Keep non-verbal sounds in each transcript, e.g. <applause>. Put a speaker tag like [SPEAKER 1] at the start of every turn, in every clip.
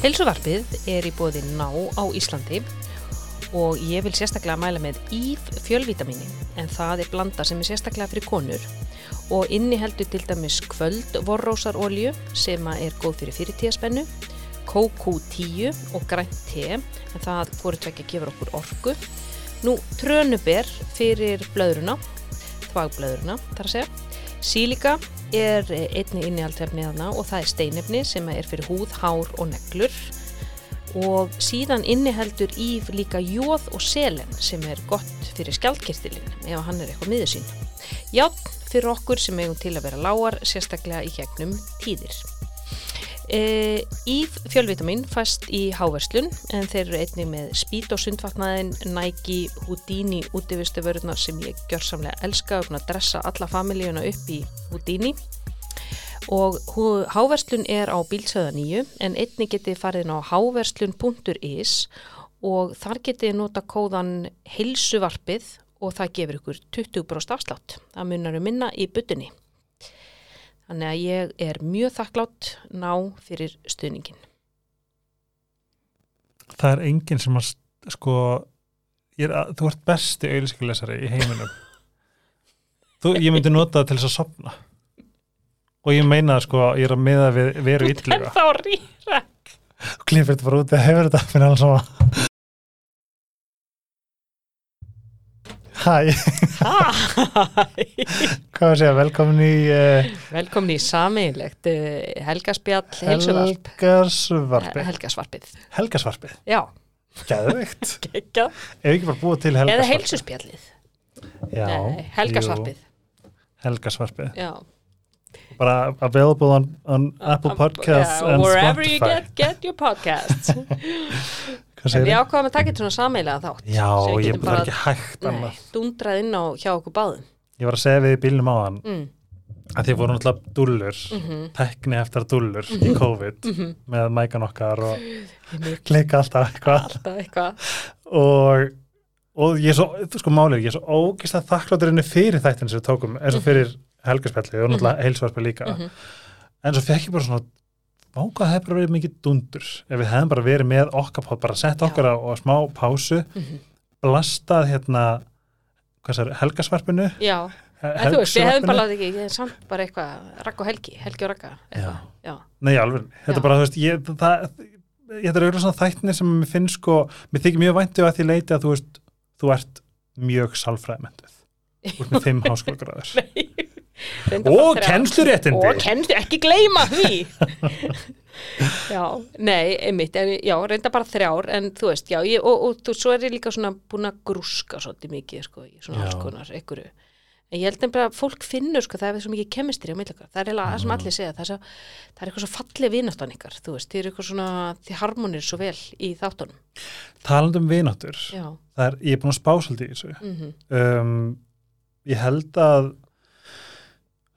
[SPEAKER 1] Helsuvarpið er í bóði ná á Íslandi og ég vil sérstaklega mæla með íf fjölvítamini en það er blanda sem er sérstaklega fyrir konur og inniheldur til dæmis kvöld vorrósarolju sem er góð fyrir fyrirtíðaspennu, KQ10 og grænt te en það voru tvekja gefur okkur orku. Nú trönuber fyrir blöðruna, tvagblöðruna þar að segja. Sílika er einni innihaldefni þarna og það er steinefni sem er fyrir húð, hár og neglur og síðan inniheldur íf líka jóð og selen sem er gott fyrir skjaldkistilinn ef hann er eitthvað miður sín. Játn fyrir okkur sem eigum til að vera lágar sérstaklega í gegnum tíðir. E, íf fjölvitamin fast í háverslun en þeir eru einnig með spít og sundvatnaðin Nike Houdini útivistu vörunar sem ég gjör samlega elska og dressa alla familíuna upp í Houdini og háverslun er á bílsöða nýju en einni geti farið á háverslun.is og þar geti nota kóðan heilsuvarpið og það gefur ykkur 20% afslátt. Það munar um minna í butunni. Þannig að ég er mjög þakklátt ná fyrir stuðningin.
[SPEAKER 2] Það er enginn sem að sko, er að, þú ert besti auðvilskuleysari í heiminum. þú, ég myndi nota það til þess að sopna og ég meina sko, ég er að miða við veru ylluga.
[SPEAKER 1] En þá rýra.
[SPEAKER 2] Klippir þetta bara út eða hefur þetta fyrir alls sama. Hæ,
[SPEAKER 1] Hæ! <laughs>
[SPEAKER 2] hvað var að velkomin í uh,
[SPEAKER 1] Velkomin í sameinlegt uh, helgaspjall heilsuvarp.
[SPEAKER 2] Helgarsvarpið.
[SPEAKER 1] Helgasvarpið.
[SPEAKER 2] Helgasvarpið,
[SPEAKER 1] Já,
[SPEAKER 2] gæðveikt. <laughs>
[SPEAKER 1] ekki.
[SPEAKER 2] Ef ekki bara búið til
[SPEAKER 1] Eða
[SPEAKER 2] helgasvarpið.
[SPEAKER 1] heilsuspjallið.
[SPEAKER 2] Já,
[SPEAKER 1] Nei, helgasvarpið.
[SPEAKER 2] jú, Helgasvarpið.
[SPEAKER 1] Já.
[SPEAKER 2] Bara available on, on Apple Podcasts
[SPEAKER 1] Yeah,
[SPEAKER 2] and
[SPEAKER 1] wherever you
[SPEAKER 2] Spotify.
[SPEAKER 1] get, get your podcasts. <laughs> En við ákvaðum að taka þetta svona sameilega þátt.
[SPEAKER 2] Já, ég bara ekki hægt
[SPEAKER 1] Nei, dundrað inn á hjá okkur báðum.
[SPEAKER 2] Ég var að segja við í bílnum á hann
[SPEAKER 1] Mm.
[SPEAKER 2] að því voru náttúrulega dullur,
[SPEAKER 1] Mhm.
[SPEAKER 2] tekni eftir dullur í COVID með mækan okkar og klika alltaf eitthvað
[SPEAKER 1] Alltaf eitthvað.
[SPEAKER 2] og, og ég er svo, sko málið, ég er svo ógislega þakkláttur henni fyrir þættin sem við tókum eins og fyrir helgarspjalli og náttúrulega heilsvarpi líka
[SPEAKER 1] Mhm.
[SPEAKER 2] en svo fekk ég bara svona váka það hefur verið mikið dundur ef við hefðum bara verið með okkar bara sett okkar á, á smá pásu
[SPEAKER 1] Mhm.
[SPEAKER 2] blastað hérna hvað sér, helgarsvarpinu
[SPEAKER 1] Já, en þú veist, við hefum bara látið ekki, er samt bara eitthvað, Ragg og Helgi, Helgi og. Já.
[SPEAKER 2] Nei, alveg, þetta er bara, þú veist, ég, það, ég, þetta er auðvitað svona þættinni sem mér finnst sko, mér þykir mjög væntu að því leiti að þú veist, þú ert mjög sálfræðmentuð, þú ert með fimm <laughs> háskólagráður.
[SPEAKER 1] Reyndar
[SPEAKER 2] og kennsluréttindi
[SPEAKER 1] Og kennslu, ekki gleyma því. <laughs> já, nei, einmitt, en, já, reynda bara þrjár, en þú veist, já, ég, og, og þú, svo er ég líka svona búin að grúska svolítið mikið, sko, í svona alls konar, einhverju. En ég held nefnilega að fólk finnur, sko, það er svo mikið kemistri á millakar. Það er eiginlega það sem allir segja, það er, svo, það er eitthvað svo fallið vináttan ykkar, þú veist, þið eru eitthvað svona, þið harmonir svo vel í þáttunum.
[SPEAKER 2] talandi um vináttur, það er, ég er búin að spá svolítið í þessu
[SPEAKER 1] mhm,
[SPEAKER 2] um, ég held að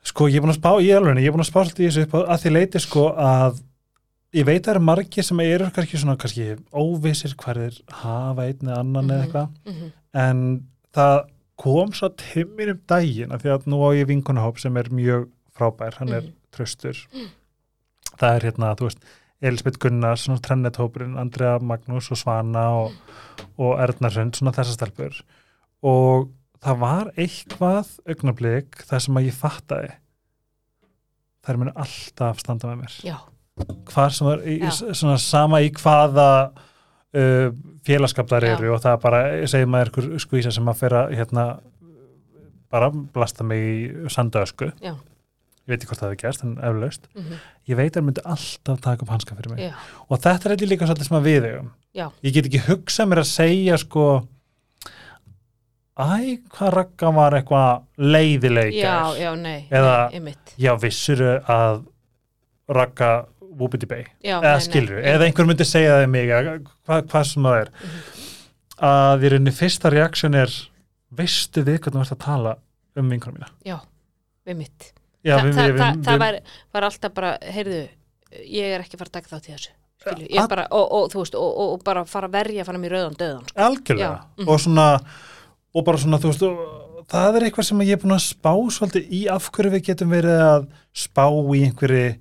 [SPEAKER 2] sko, ég er búin að spá í alveg, ég er búin að spá svolítið í þessu upp að, að því leiti sko að ég veit að það eru margir sem eru kannski svona kannski óvissir hverðir hafa einn eða annan eða
[SPEAKER 1] Mhm.
[SPEAKER 2] eitthvað.
[SPEAKER 1] mhm,
[SPEAKER 2] en það kom svo til mér um daginn af því að nú á ég vinkunahóp sem er mjög frábær, hann er
[SPEAKER 1] Mhm.
[SPEAKER 2] tröstur það er hérna, þú veist Elisabeth Gunnars, svona trennethópurinn Andrea Magnús og Svana og, og Ernarsund, svona þessar stelpur. Og það var eitthvað augnablík þar sem að ég fattaði. Þær munu alltaf standa með mér.
[SPEAKER 1] Já,
[SPEAKER 2] hvar sem það er svona sama í hvaða uh, félagskap þar eru og það bara, segir maður ykkur skvísa sem að fyrir að hérna, bara blasta mig í sandaösku
[SPEAKER 1] Já.
[SPEAKER 2] ég veit ekki hvort það hefði gerst en eflaust,
[SPEAKER 1] mhm,
[SPEAKER 2] ég veit að það myndi alltaf taka upp hanska fyrir mig.
[SPEAKER 1] Já,
[SPEAKER 2] og þetta er eitthvað líka svolítið sem að við eigum. Ég get ekki hugsað mér að segja sko æ, hvað ragga var eitthvað leiðileikar
[SPEAKER 1] já, já, nei,
[SPEAKER 2] Eða-
[SPEAKER 1] nei,
[SPEAKER 2] já, vissuru að Whoopity Bay?
[SPEAKER 1] Já,
[SPEAKER 2] eða
[SPEAKER 1] nei,
[SPEAKER 2] eða einhver myndi segja það um mig að- hvað, hvað sem það er. Að í rauninni fyrsta reaksjón er veistu við hvernig þú ert að tala um vinkunum mína?
[SPEAKER 1] Já, einmitt.
[SPEAKER 2] já,
[SPEAKER 1] Þa,
[SPEAKER 2] við,
[SPEAKER 1] það,
[SPEAKER 2] við,
[SPEAKER 1] það,
[SPEAKER 2] við,
[SPEAKER 1] það var, var alltaf bara, heyrðu, ég er ekki að fara að taka þátt í þessu. Bara, og, og þú veist, og, og, bara fara að verja fara mér rauðan döðan, sko.
[SPEAKER 2] algjörlega.
[SPEAKER 1] Já, mhm.
[SPEAKER 2] og svona og bara svona, þú veist, það er eitthvað sem ég er búin að spá svolítið í af hverju við getum verið að spá í einhverju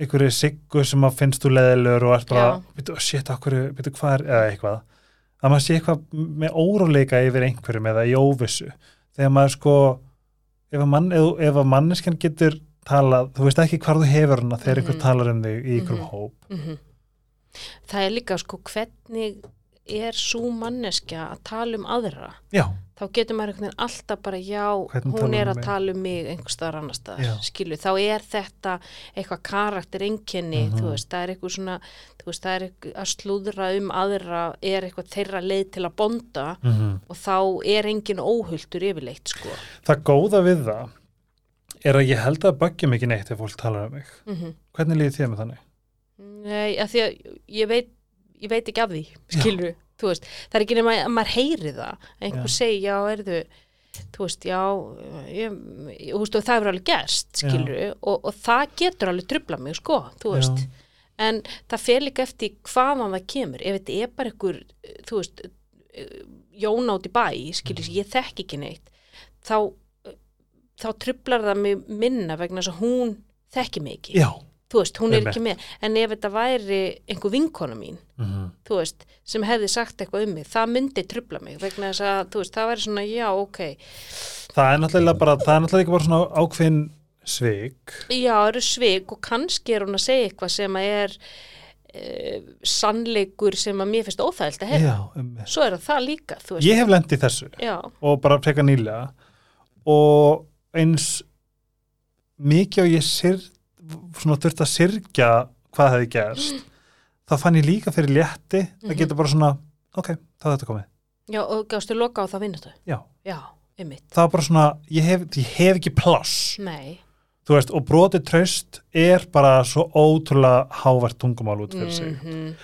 [SPEAKER 2] einhverju siggu sem að finnst þú leðilegur og ert bara, byrju, shit, okkur, byrju, hvað er, eða eitthvað að maður sé eitthvað með óróleika yfir einhverjum eða í óvissu þegar maður sko ef að, mann, ef, að manneskjan getur talað, þú veist ekki hvar þú hefur hana þegar einhver
[SPEAKER 1] Mhm.
[SPEAKER 2] talar um þig í einhverjum
[SPEAKER 1] Mhm.
[SPEAKER 2] hóp
[SPEAKER 1] Mhm. Það er líka sko hvernig er svo manneskja að tala um aðra
[SPEAKER 2] já,
[SPEAKER 1] þá getur maður einhvern veginn alltaf bara já,
[SPEAKER 2] Hvernig
[SPEAKER 1] hún er að
[SPEAKER 2] mig?
[SPEAKER 1] tala um mig einhver staðar annar staðar,
[SPEAKER 2] Já.
[SPEAKER 1] skilu, þá er þetta eitthvað karakter einkenni
[SPEAKER 2] Mhm.
[SPEAKER 1] þú veist, það er eitthvað svona þú veist, það er eitthvað að slúðra um aðra er eitthvað þeirra leið til að bonda
[SPEAKER 2] mm
[SPEAKER 1] og þá er engin óhulltur yfirleitt, sko
[SPEAKER 2] það góða við það er að ég held að böggja mikið neitt ef fólk talar um mig
[SPEAKER 1] mm
[SPEAKER 2] hvernig líði þér með þannig?
[SPEAKER 1] Nei, að því að ég veit ég veit ekki af því, veist, það er ekki nema að maður heyri það. Einhver
[SPEAKER 2] Já.
[SPEAKER 1] segi, já, erðu þú veist, já ég, ég, veist, það er alveg gerst, skilur og, og það getur alveg trubla mig, sko þú veist,
[SPEAKER 2] Já.
[SPEAKER 1] en það fer líka eftir hvaðan það kemur, ef þetta er bara einhver, þú veist jón átt í bæ, skilur,
[SPEAKER 2] Mhm.
[SPEAKER 1] ég þekk ekki neitt þá þá trublar það mig minna vegna þess að hún þekki mig ekki.
[SPEAKER 2] Já,
[SPEAKER 1] þú veist, hún er ekki með en ef þetta væri einhver vinkona mín
[SPEAKER 2] mm
[SPEAKER 1] þú veist, sem hefði sagt eitthvað um mig það myndi trubla mig vegna þess að veist, það væri svona, já, ok.
[SPEAKER 2] Það er náttúrulega bara það er náttúrulega ekki bara svona ákveðin svik.
[SPEAKER 1] Já, það eru svik og kannski er hún að segja eitthvað sem að er e, sannleikur sem að mér finnst óþægilt að hefða,
[SPEAKER 2] Já, um,
[SPEAKER 1] svo er það líka
[SPEAKER 2] ég hef lendið þessu
[SPEAKER 1] já,
[SPEAKER 2] og bara freka nýlega og eins mikið og ég syr, svona þurft að syrgja hvað hefði gerst þá fann ég líka fyrir létti það
[SPEAKER 1] Mhm.
[SPEAKER 2] getur bara svona, ok, þá er þetta komið.
[SPEAKER 1] Já, og gástu loka á það vinnastu
[SPEAKER 2] já,
[SPEAKER 1] já,
[SPEAKER 2] það var bara svona ég hef, ég hef ekki pláss.
[SPEAKER 1] Nei.
[SPEAKER 2] Þú veist, og brotið traust er bara svo ótrúlega hávert tungumál út fyrir sig.
[SPEAKER 1] Mhm.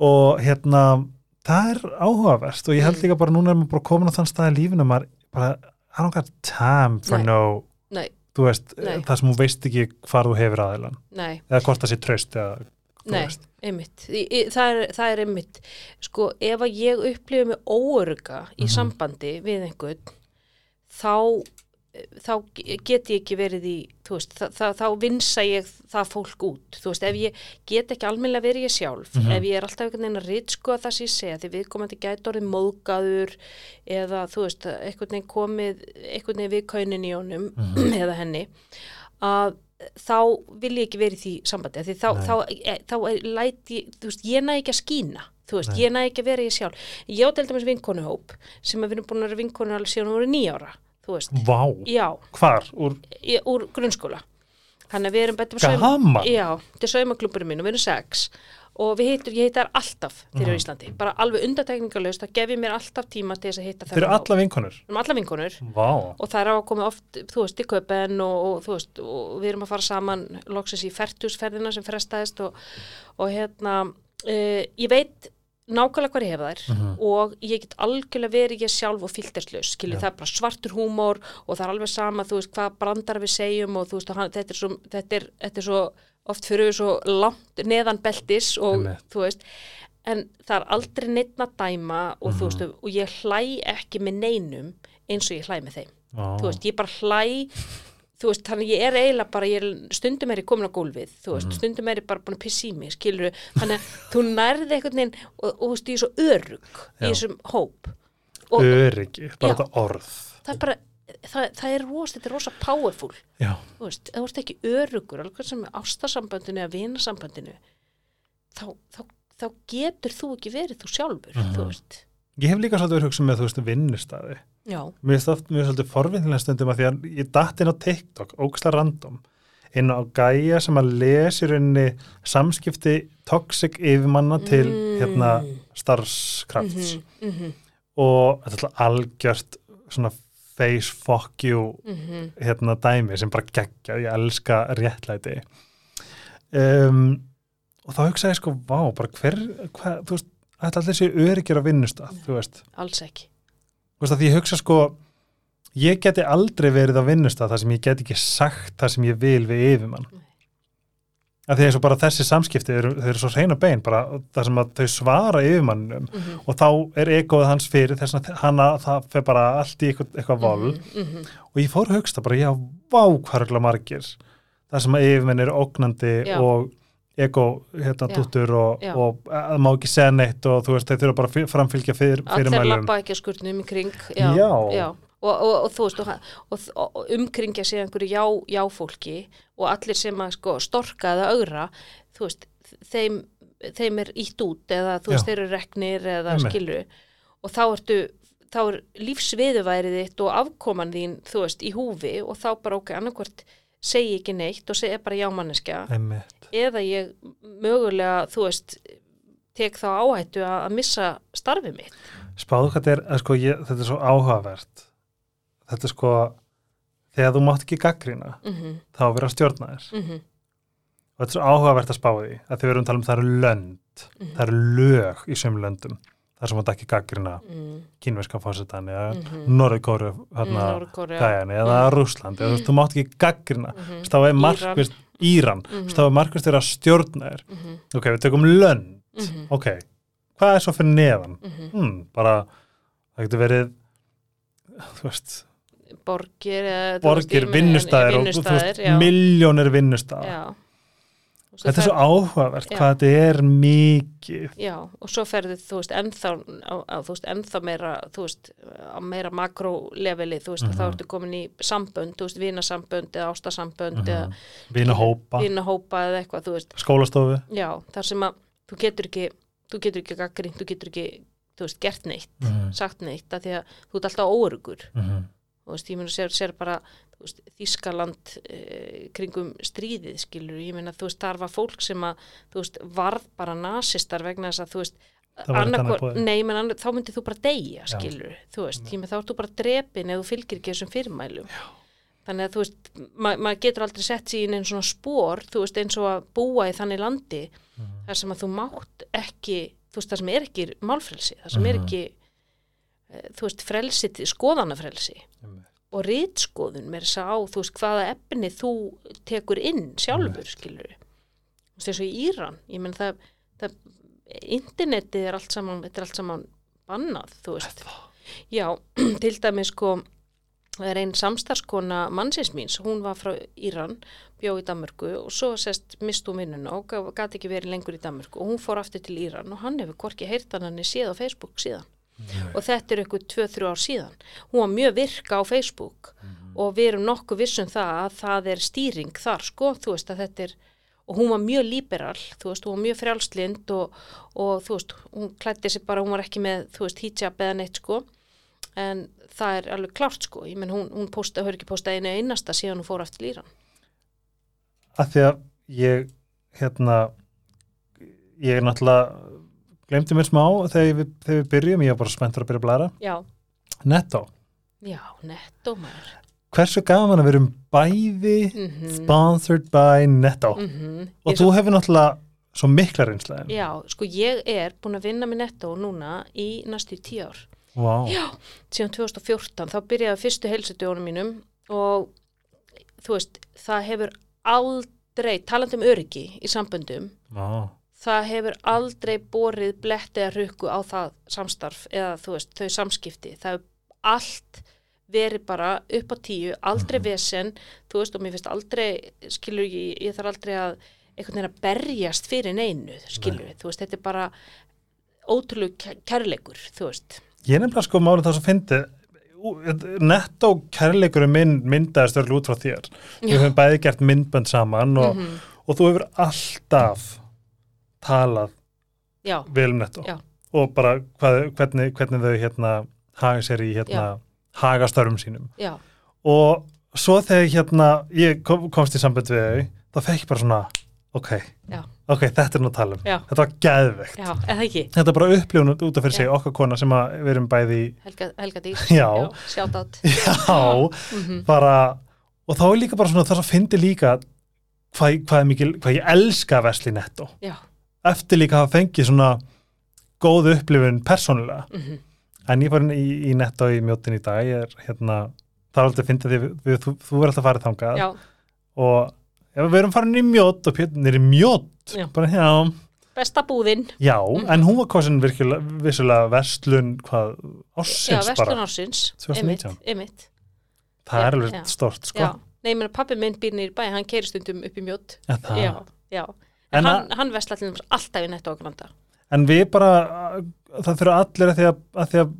[SPEAKER 2] og hérna það er áhugavert og ég held
[SPEAKER 1] Mm.
[SPEAKER 2] líka bara núna er maður bara komin á þann stað í lífinu maður bara, I don't got time for
[SPEAKER 1] Nei.
[SPEAKER 2] no
[SPEAKER 1] nei,
[SPEAKER 2] þú veist,
[SPEAKER 1] Nei.
[SPEAKER 2] það sem þú veist ekki hvar þú hefur aðeinan,
[SPEAKER 1] nei
[SPEAKER 2] eða hvort það sé traust eða,
[SPEAKER 1] Nei, einmitt. Það er, það er einmitt, sko, ef að ég upplifa mig óöruga í
[SPEAKER 2] Mhm.
[SPEAKER 1] sambandi við einhvern, þá, þá get ég ekki verið í, veist, þá, þá, þá vinsa ég það fólk út. Þú veist, ef ég get ekki almennilega verið ég sjálf,
[SPEAKER 2] Mhm.
[SPEAKER 1] ef ég er alltaf einhvern veginn að ritskoða það sem ég segja, því viðkomandi gæti orðið móðgaður eða, þú veist, einhvern veginn komið, einhvern veginn við kaunin í honum
[SPEAKER 2] Mhm.
[SPEAKER 1] eða henni, að þá vil ég ekki verið því sambandi því þá, þá, e, þá er- læt ég, þú veist, ég næ ekki að skína þú veist,
[SPEAKER 2] Nei.
[SPEAKER 1] ég næ ekki að vera ég sjálf ég á til dæmis vinkonuhóp sem við erum búin að vera vinkonu alveg síðan hún voru nýjára þú veist,
[SPEAKER 2] vá,
[SPEAKER 1] já,
[SPEAKER 2] hvar, úr
[SPEAKER 1] í, úr grunnskóla. Hann er við erum betur
[SPEAKER 2] gaman,
[SPEAKER 1] já, þetta er saumaklubburinn minn og við erum sex. Og við hittum, ég hitta þær alltaf þegar ég er í Íslandi, bara alveg undatekningalust þá gef ég mér alltaf tíma til þess að hitta
[SPEAKER 2] þeir eru alla vinkonur?
[SPEAKER 1] Við erum alla vinkonur.
[SPEAKER 2] Vá,
[SPEAKER 1] og það er á að koma oft, þú veist, í köpen og, og þú veist, og við erum að fara saman loksins í fertusferðina sem frestaðist og, og hérna uh, ég veit nákvæmlega hvað ég hef þær
[SPEAKER 2] Mhm.
[SPEAKER 1] og ég get algjörlega verið ég sjálf og filterslaus, skilju,
[SPEAKER 2] Já.
[SPEAKER 1] það er bara svartur húmór og það er alveg sama, þú veist, hvað brandar við segjum og þú veist, hann, þetta, er svo, þetta, er, þetta er svo oft fyrir við svo langt neðan beltis og
[SPEAKER 2] Einmitt.
[SPEAKER 1] þú veist en það er aldrei neitt að dæma og
[SPEAKER 2] Mhm.
[SPEAKER 1] þú veist, og ég hlæ ekki með neinum eins og ég hlæ með þeim
[SPEAKER 2] vá.
[SPEAKER 1] þú veist, ég bara hlæ þú veist, þannig ég er eiginlega bara ég er, stundum er ég komin á gólfið, þú veist,
[SPEAKER 2] Mhm.
[SPEAKER 1] stundum er ég bara búin að pissi í mig, skilur þannig að þú nærði einhvern veginn og, þú veist, ég er svo örug í þessum hóp. Og
[SPEAKER 2] öryggi, bara
[SPEAKER 1] Já.
[SPEAKER 2] þetta orð.
[SPEAKER 1] Það er bara það, það er rosa, þetta er rosa powerful.
[SPEAKER 2] Já,
[SPEAKER 1] þú veist, þú ert ekki örugur alveg sem ástasambandinu eða vinasambandinu þá, þá, þá getur þú ekki verið þú sjálfur,
[SPEAKER 2] Mhm.
[SPEAKER 1] þú veist
[SPEAKER 2] ég hef líka svolítið verið hugsað með, þú veist, vinnustæði
[SPEAKER 1] já,
[SPEAKER 2] mér finnst oft, finnst svolítið forvinnilega stundum að því að ég datt inn á TikTok, ógsta random inn á gæja sem að lesi rauninni samskipti toxic yfirmanna til
[SPEAKER 1] Mm.
[SPEAKER 2] hérna starfskrafts.
[SPEAKER 1] Mhm, mhm,
[SPEAKER 2] og þetta er alltaf algjört svona face fuck you
[SPEAKER 1] mhm,
[SPEAKER 2] hérna dæmi sem bara geggja, ég elska réttlæti. Um, og þá hugsaði ég sko, vá, bara hver hva, þú veist, þetta allir séu öryggir á vinnustaf, þú veist,
[SPEAKER 1] alls ekki.
[SPEAKER 2] Þú veist að því ég hugsa sko ég geti aldrei verið á vinnustaf þar sem ég get ekki sagt það sem ég vil við yfirmann. Að því eins og bara þessi samskipti eru, þau eru svo hreina bein, bara þar sem að þau svara yfirmannum
[SPEAKER 1] mhm,
[SPEAKER 2] og þá er egoð hans fyrir þess að hana, það fer bara allt í eitthvað, eitthvað vol
[SPEAKER 1] mhm, mhm.
[SPEAKER 2] og ég fór að hugsta bara, já, vá hvað er margir. Það sem að yfirmenn eru ógnandi
[SPEAKER 1] Já.
[SPEAKER 2] og ego hérna
[SPEAKER 1] Já.
[SPEAKER 2] og,
[SPEAKER 1] Já.
[SPEAKER 2] og að má ekki segja neitt og þú veist, þeir þurfa bara að framfylgja fyrir,
[SPEAKER 1] að þeir lappa ekki að skurnum í kring já,
[SPEAKER 2] Já.
[SPEAKER 1] Og, og, og þú veist og, umkringja sig einhverju já, já fólki og allir sem að sko, storka eða augra þú veist, þeim, þeim er ítt út eða þú veist,
[SPEAKER 2] Já.
[SPEAKER 1] þeir eru reknir eða
[SPEAKER 2] Einmitt.
[SPEAKER 1] skilur og þá ertu þá er lífsviðuværið þitt og afkoman þín, þú veist, í húfi og þá bara ok, annarkvort segi ekki neitt og segja bara já manneskja
[SPEAKER 2] Einmitt.
[SPEAKER 1] eða ég mögulega, þú veist tek þá áhættu að, missa starfið mitt
[SPEAKER 2] spáðu hvað er, sko, ég, þetta er svo áhugavert þetta er sko þegar þú mátt ekki gaggrina
[SPEAKER 1] mm
[SPEAKER 2] þá að vera stjórnaðir
[SPEAKER 1] -hmm.
[SPEAKER 2] og þetta er svo áhugavert að spá því að þið verum að tala um það eru lönd
[SPEAKER 1] Mhm.
[SPEAKER 2] það eru lög í sömu löndum þar sem mátt ekki gaggrina
[SPEAKER 1] mm
[SPEAKER 2] kínverska fósitan eða mm
[SPEAKER 1] Mhm.
[SPEAKER 2] Norðurkóru hérna,
[SPEAKER 1] Norður-Kórea.
[SPEAKER 2] gæjan eða Rússland eða þú veist, þú mátt ekki gaggrina
[SPEAKER 1] Mhm.
[SPEAKER 2] þá er markvist Íran
[SPEAKER 1] Mhm.
[SPEAKER 2] þá er markvist þeirra stjórnaðir
[SPEAKER 1] Mhm.
[SPEAKER 2] ok, við tökum lönd
[SPEAKER 1] Mhm.
[SPEAKER 2] ok, hvað er svo fyrir neðan
[SPEAKER 1] Mhm.
[SPEAKER 2] hmm, bara, það getur verið þú veist
[SPEAKER 1] borgir
[SPEAKER 2] borgir, vinnustæðir miljónir vinnustæðir þetta er svo áhugavert
[SPEAKER 1] Já.
[SPEAKER 2] hvað þetta er mikið
[SPEAKER 1] já, og svo ferði þú veist ennþá, á, á, þú veist, ennþá meira þú veist, á meira makróleveli þú veist,
[SPEAKER 2] Mhm.
[SPEAKER 1] þá ertu komin í sambönd þú veist, vinasambönd eða ástasambönd eða
[SPEAKER 2] vina hópa,
[SPEAKER 1] vinahópa eða eitthvað, þú veist,
[SPEAKER 2] skólastofu
[SPEAKER 1] já, þar sem að þú getur ekki, þú getur ekki gaggrínt, þú getur ekki, þú veist, gert neitt
[SPEAKER 2] Mhm.
[SPEAKER 1] sagt neitt, af því að þú ert alltaf óörugur
[SPEAKER 2] Mhm.
[SPEAKER 1] Þú veist, ég meina sér, sér bara þú veist, Þískaland e, kringum stríðið, skilur, ég meina þú veist, þar var fólk sem að, þú veist, varð bara nasistar vegna þess að, þú veist
[SPEAKER 2] boðið.
[SPEAKER 1] nei, menn, annar, þá myndið þú bara deyja,
[SPEAKER 2] Já.
[SPEAKER 1] skilur þú veist, ég meina þá ertu bara drepin ef þú fylgir ekki þessum fyrirmælum Já. þannig að þú veist, ma maður getur aldrei sett inn einn svona spór, þú veist, eins og að búa í þannig landi
[SPEAKER 2] Mhm.
[SPEAKER 1] þar sem að þú mátt ekki þú veist, það sem er ekki málfrelsi það sem er
[SPEAKER 2] Mhm.
[SPEAKER 1] ekki þú veist, frelsi, skoðanafrelsi
[SPEAKER 2] Einmitt.
[SPEAKER 1] og rítskoðun með þess að á, þú veist, hvaða efni þú tekur inn sjálfur, skilur þú veist, og í Íran ég menn það, það internetið er allt saman, þetta er allt saman bannað, þú veist. Já, <clears throat> til dæmis sko það er einn samstarskona mannsins míns, hún var frá Íran bjó í Danmörku og svo sest mist hún vinnuna og gæti ekki verið lengur í Danmörku og hún fór aftur til Íran og hann hefur hvorki heyrt hann hann séð á Facebook síðan og þetta er eitthvað 2-3 ár síðan. Hún var mjög virka á Facebook. Og við erum nokkuð vissum það að það er stýring þar sko, þú veist að þetta er og hún var mjög líberal, þú veist, hún var mjög frjálslind og, og þú veist, hún klætti sig bara, hún var ekki með, hijab eða neitt sko, en það er alveg klárt sko, ég menn hún, hún posta, hör ekki posta einu einasta síðan hún fór aftur til Íran.
[SPEAKER 2] að því að ég hérna ég er náttúrulega glemdi mér smá þegar við, þegar við byrjum, ég var bara spenntur að byrja að blæra
[SPEAKER 1] Já,
[SPEAKER 2] Netto,
[SPEAKER 1] já, netto maður.
[SPEAKER 2] hversu gaman að vera um bæði
[SPEAKER 1] Mm
[SPEAKER 2] sponsored by Netto og þú hefur náttúrulega svo mikla reynslega
[SPEAKER 1] Já, sko ég er búin að vinna með netto núna í næstu tíu ár.
[SPEAKER 2] wow.
[SPEAKER 1] Já, síðan 2014, þá byrjaði fyrstu heilsutjónum mínum og þú veist, það hefur aldrei, talandi um öryggi í samböndum,
[SPEAKER 2] Wow.
[SPEAKER 1] Það hefur aldrei borið blett eða rukku á það samstarf eða þú veist, þau samskipti. Það hefur allt verið bara upp á tíu, aldrei vesen, þú veist, og mér finnst aldrei, skilur ég, ég þarf aldrei að einhvern veginn að berjast fyrir neinu, skilur við, þú veist, þetta er bara ótrúlega kærleikur, þú veist.
[SPEAKER 2] Ég er nefnilega sko málið það sem fyndi Netto kærleikurinn minn myndaðist örgulega út frá þér við höfum bæði gert myndbönd saman og,
[SPEAKER 1] Mhm.
[SPEAKER 2] og þú hefur alltaf talað
[SPEAKER 1] Já,
[SPEAKER 2] vel um Netto
[SPEAKER 1] Já.
[SPEAKER 2] og bara hvað, hvernig, hvernig þau hérna haga sér í hérna hagastörfum sínum
[SPEAKER 1] já,
[SPEAKER 2] og svo þegar hérna ég kom, komst í samband við þau þá fekk ég bara svona ok,
[SPEAKER 1] Já.
[SPEAKER 2] ok, þetta er nú um
[SPEAKER 1] Já.
[SPEAKER 2] þetta var
[SPEAKER 1] ekki,
[SPEAKER 2] þetta er bara upplifun út af fyrir sig okkar kona sem við erum bæði í
[SPEAKER 1] Helga, Helga Dís.
[SPEAKER 2] Já.
[SPEAKER 1] Sjátt <laughs> átt.
[SPEAKER 2] já,
[SPEAKER 1] Mhm.
[SPEAKER 2] bara og þá er líka bara svona það sem fyndi líka hvað, hvað, mikil, hvað ég elska Vesli Netto
[SPEAKER 1] Já,
[SPEAKER 2] eftir líka að hafa fengið svona góð upplifun persónulega
[SPEAKER 1] mhm,
[SPEAKER 2] en ég var í, í Netto í mjótin í dag ég er hérna, það er aldrei að finna því við, við, þú, þú er alltaf farið þangað
[SPEAKER 1] já,
[SPEAKER 2] og ef við erum farin í mjót og er í mjót
[SPEAKER 1] Já.
[SPEAKER 2] bara já,
[SPEAKER 1] besta búðin.
[SPEAKER 2] já
[SPEAKER 1] Mhm.
[SPEAKER 2] en hún var kosin virkilega, verslun hvað,
[SPEAKER 1] Já,
[SPEAKER 2] ársins
[SPEAKER 1] Vestlun
[SPEAKER 2] bara
[SPEAKER 1] ársins.
[SPEAKER 2] 2019.
[SPEAKER 1] Einmitt,
[SPEAKER 2] það er
[SPEAKER 1] Já,
[SPEAKER 2] alveg
[SPEAKER 1] já.
[SPEAKER 2] stort sko
[SPEAKER 1] Já, Nei, ég meina pappi minn býr í bæ, hann keiri stundum upp í.
[SPEAKER 2] Ja, það.
[SPEAKER 1] Já, já.
[SPEAKER 2] En
[SPEAKER 1] En hann, hann vesla allir alltaf í netto og granda.
[SPEAKER 2] En við bara, það fyrir allir að því að, að, því að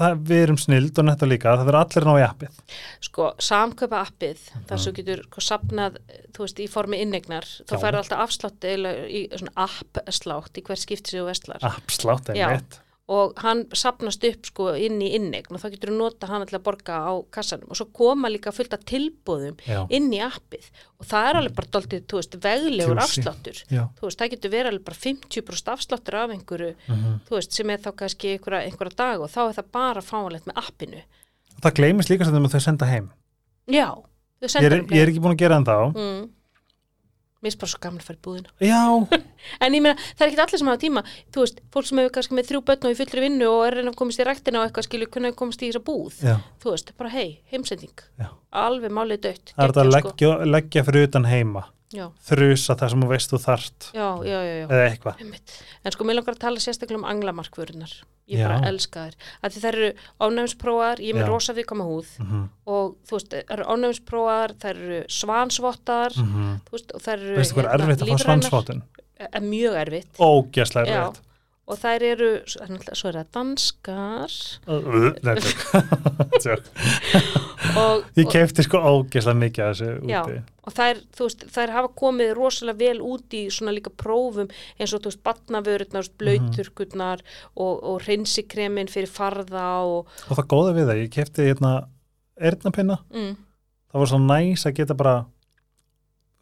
[SPEAKER 2] það, við erum snild og netta líka, það fyrir allir að ná í appið.
[SPEAKER 1] Sko, samköpa appið, þar
[SPEAKER 2] Mhm.
[SPEAKER 1] sem getur sko, sapnað, þú veist, í formi innegnar, þá færðu alltaf afslátt eiginlega í svona app-slátt í hver skipti sig og vestlar.
[SPEAKER 2] Appslátt er
[SPEAKER 1] Já. Og hann sapnast upp sko inn í innegn og þá getur þú nota hann til að borga á kassanum og svo koma líka fullt af tilbúðum
[SPEAKER 2] Já.
[SPEAKER 1] inn í appið og það er alveg bara dálítið, þú veist, veglegur afsláttur
[SPEAKER 2] Já.
[SPEAKER 1] þú veist, það getur verið alveg bara 50% afsláttur af einhverju,
[SPEAKER 2] Mhm.
[SPEAKER 1] þú veist, sem er þá kannski einhverja, einhverja dag og þá er það bara fáanlegt með appinu.
[SPEAKER 2] Það gleymist líka sem þau senda heim.
[SPEAKER 1] Já, þau
[SPEAKER 2] Ég er, ég er ekki búin að gera en þá.
[SPEAKER 1] mm. Mér er bara svo gaman að fara í búðina.
[SPEAKER 2] Já, <laughs>
[SPEAKER 1] En ég meina, það er ekki allir sem hafa tíma, þú veist, fólk sem hefur kannski með þrjú börn og í fullri vinnu og er að reyna að komast í ræktina og eitthvað skilju, hvernig komast í þessa búð.
[SPEAKER 2] já.
[SPEAKER 1] Þú veist, bara hei, heimsending.
[SPEAKER 2] Já.
[SPEAKER 1] Alveg málið dött.
[SPEAKER 2] Það er þetta að
[SPEAKER 1] sko.
[SPEAKER 2] leggja, leggja fyrir utan heima.
[SPEAKER 1] Já,
[SPEAKER 2] Þrusa það sem þú veist þú þarft.
[SPEAKER 1] já, já, já, já.
[SPEAKER 2] Eða eitthvað.
[SPEAKER 1] En sko, mér langar að tala sérstaklega um anglamarkvörunar. Ég
[SPEAKER 2] Já.
[SPEAKER 1] bara elska þær. Að því þær eru ánæfnsprófaðar, ég er með rosa viðkama húð
[SPEAKER 2] Mm
[SPEAKER 1] og þú veist, þær eru ánæfnsprófaðar, þær eru svansvottar,
[SPEAKER 2] -hmm.
[SPEAKER 1] þú veist, og þær eru...
[SPEAKER 2] Veistu hvað er erfitt að fá
[SPEAKER 1] lífrænar.
[SPEAKER 2] svansvotun?
[SPEAKER 1] Er mjög erfitt.
[SPEAKER 2] Ógæslega
[SPEAKER 1] Já.
[SPEAKER 2] erfitt.
[SPEAKER 1] Og þær eru, svo er er það danskar
[SPEAKER 2] Nei, tjók. <laughs> <laughs>
[SPEAKER 1] Og,
[SPEAKER 2] Ég kefti sko ógæslega mikið af þessu
[SPEAKER 1] Já.
[SPEAKER 2] úti.
[SPEAKER 1] og þær, veist, þær hafa komið rosalega vel út í svona líka prófum eins og þú veist, batnavörurnar,
[SPEAKER 2] Mhm.
[SPEAKER 1] blöyturkurnar og, og hreinsikremin fyrir farða og
[SPEAKER 2] Og það góða við það, ég kefti hérna erðnapinna.
[SPEAKER 1] mm,
[SPEAKER 2] Það var svo næs að geta bara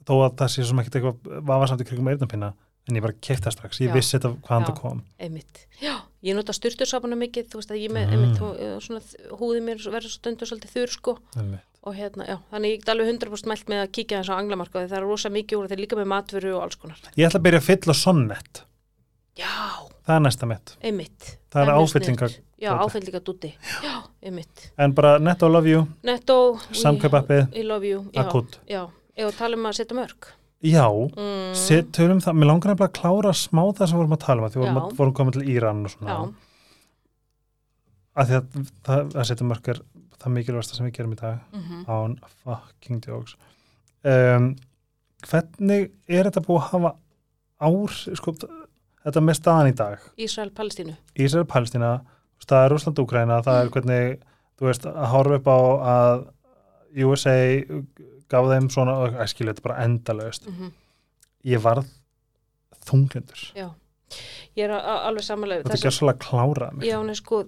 [SPEAKER 2] þó að það sé sem ekkert eitthvað vafasamt í krigum erðnapinna en ég bara kefti það strax, ég
[SPEAKER 1] Já.
[SPEAKER 2] vissi þetta hvaðan
[SPEAKER 1] Já.
[SPEAKER 2] það kom.
[SPEAKER 1] einmitt. Já, ég nota styrtursabuna mikið, þú veist að ég með,
[SPEAKER 2] Mm.
[SPEAKER 1] og svona húðið mér verður stundur svolítið þurr sko
[SPEAKER 2] Einmitt.
[SPEAKER 1] og hérna, já, þannig ég get alveg 100% mælt með að kíkja þess á anglamarkaði, það er rosa mikið úr þeir líka með matvöru og alls konar.
[SPEAKER 2] Ég ætla að byrja að fylla sonnet.
[SPEAKER 1] Já,
[SPEAKER 2] Það er næsta mitt.
[SPEAKER 1] einmitt.
[SPEAKER 2] Það er áfyllinga.
[SPEAKER 1] Já, áfyllinga dúti. Já, einmitt.
[SPEAKER 2] En bara netto love you,
[SPEAKER 1] Netto,
[SPEAKER 2] Samkaupappið,
[SPEAKER 1] I love you, já.
[SPEAKER 2] akut.
[SPEAKER 1] Já, eða tala um að setja mörg.
[SPEAKER 2] Já,
[SPEAKER 1] Mm,
[SPEAKER 2] set, tölum það, mér langar að klára smá það sem vorum að tala um, að því vorum, að, vorum komið til Íran og svona.
[SPEAKER 1] já,
[SPEAKER 2] Að því að það, að setja mörg er það mikilvægsta sem við gerum í dag.
[SPEAKER 1] mm
[SPEAKER 2] án fucking jokes. Um, hvernig er þetta búið að hafa ár sko, þetta með staðan í dag?
[SPEAKER 1] Ísrael, Palestínu.
[SPEAKER 2] Ísrael, Palestína, það er Rúsland, Úkraina það er hvernig, þú veist, að horfa upp á að USA gaf þeim svona, æskilu þetta er bara endalaust,
[SPEAKER 1] Mm
[SPEAKER 2] ég varð þunglindur,
[SPEAKER 1] Já, ég er alveg samanlega.
[SPEAKER 2] þetta er svolítið að klára mig
[SPEAKER 1] Já, sko,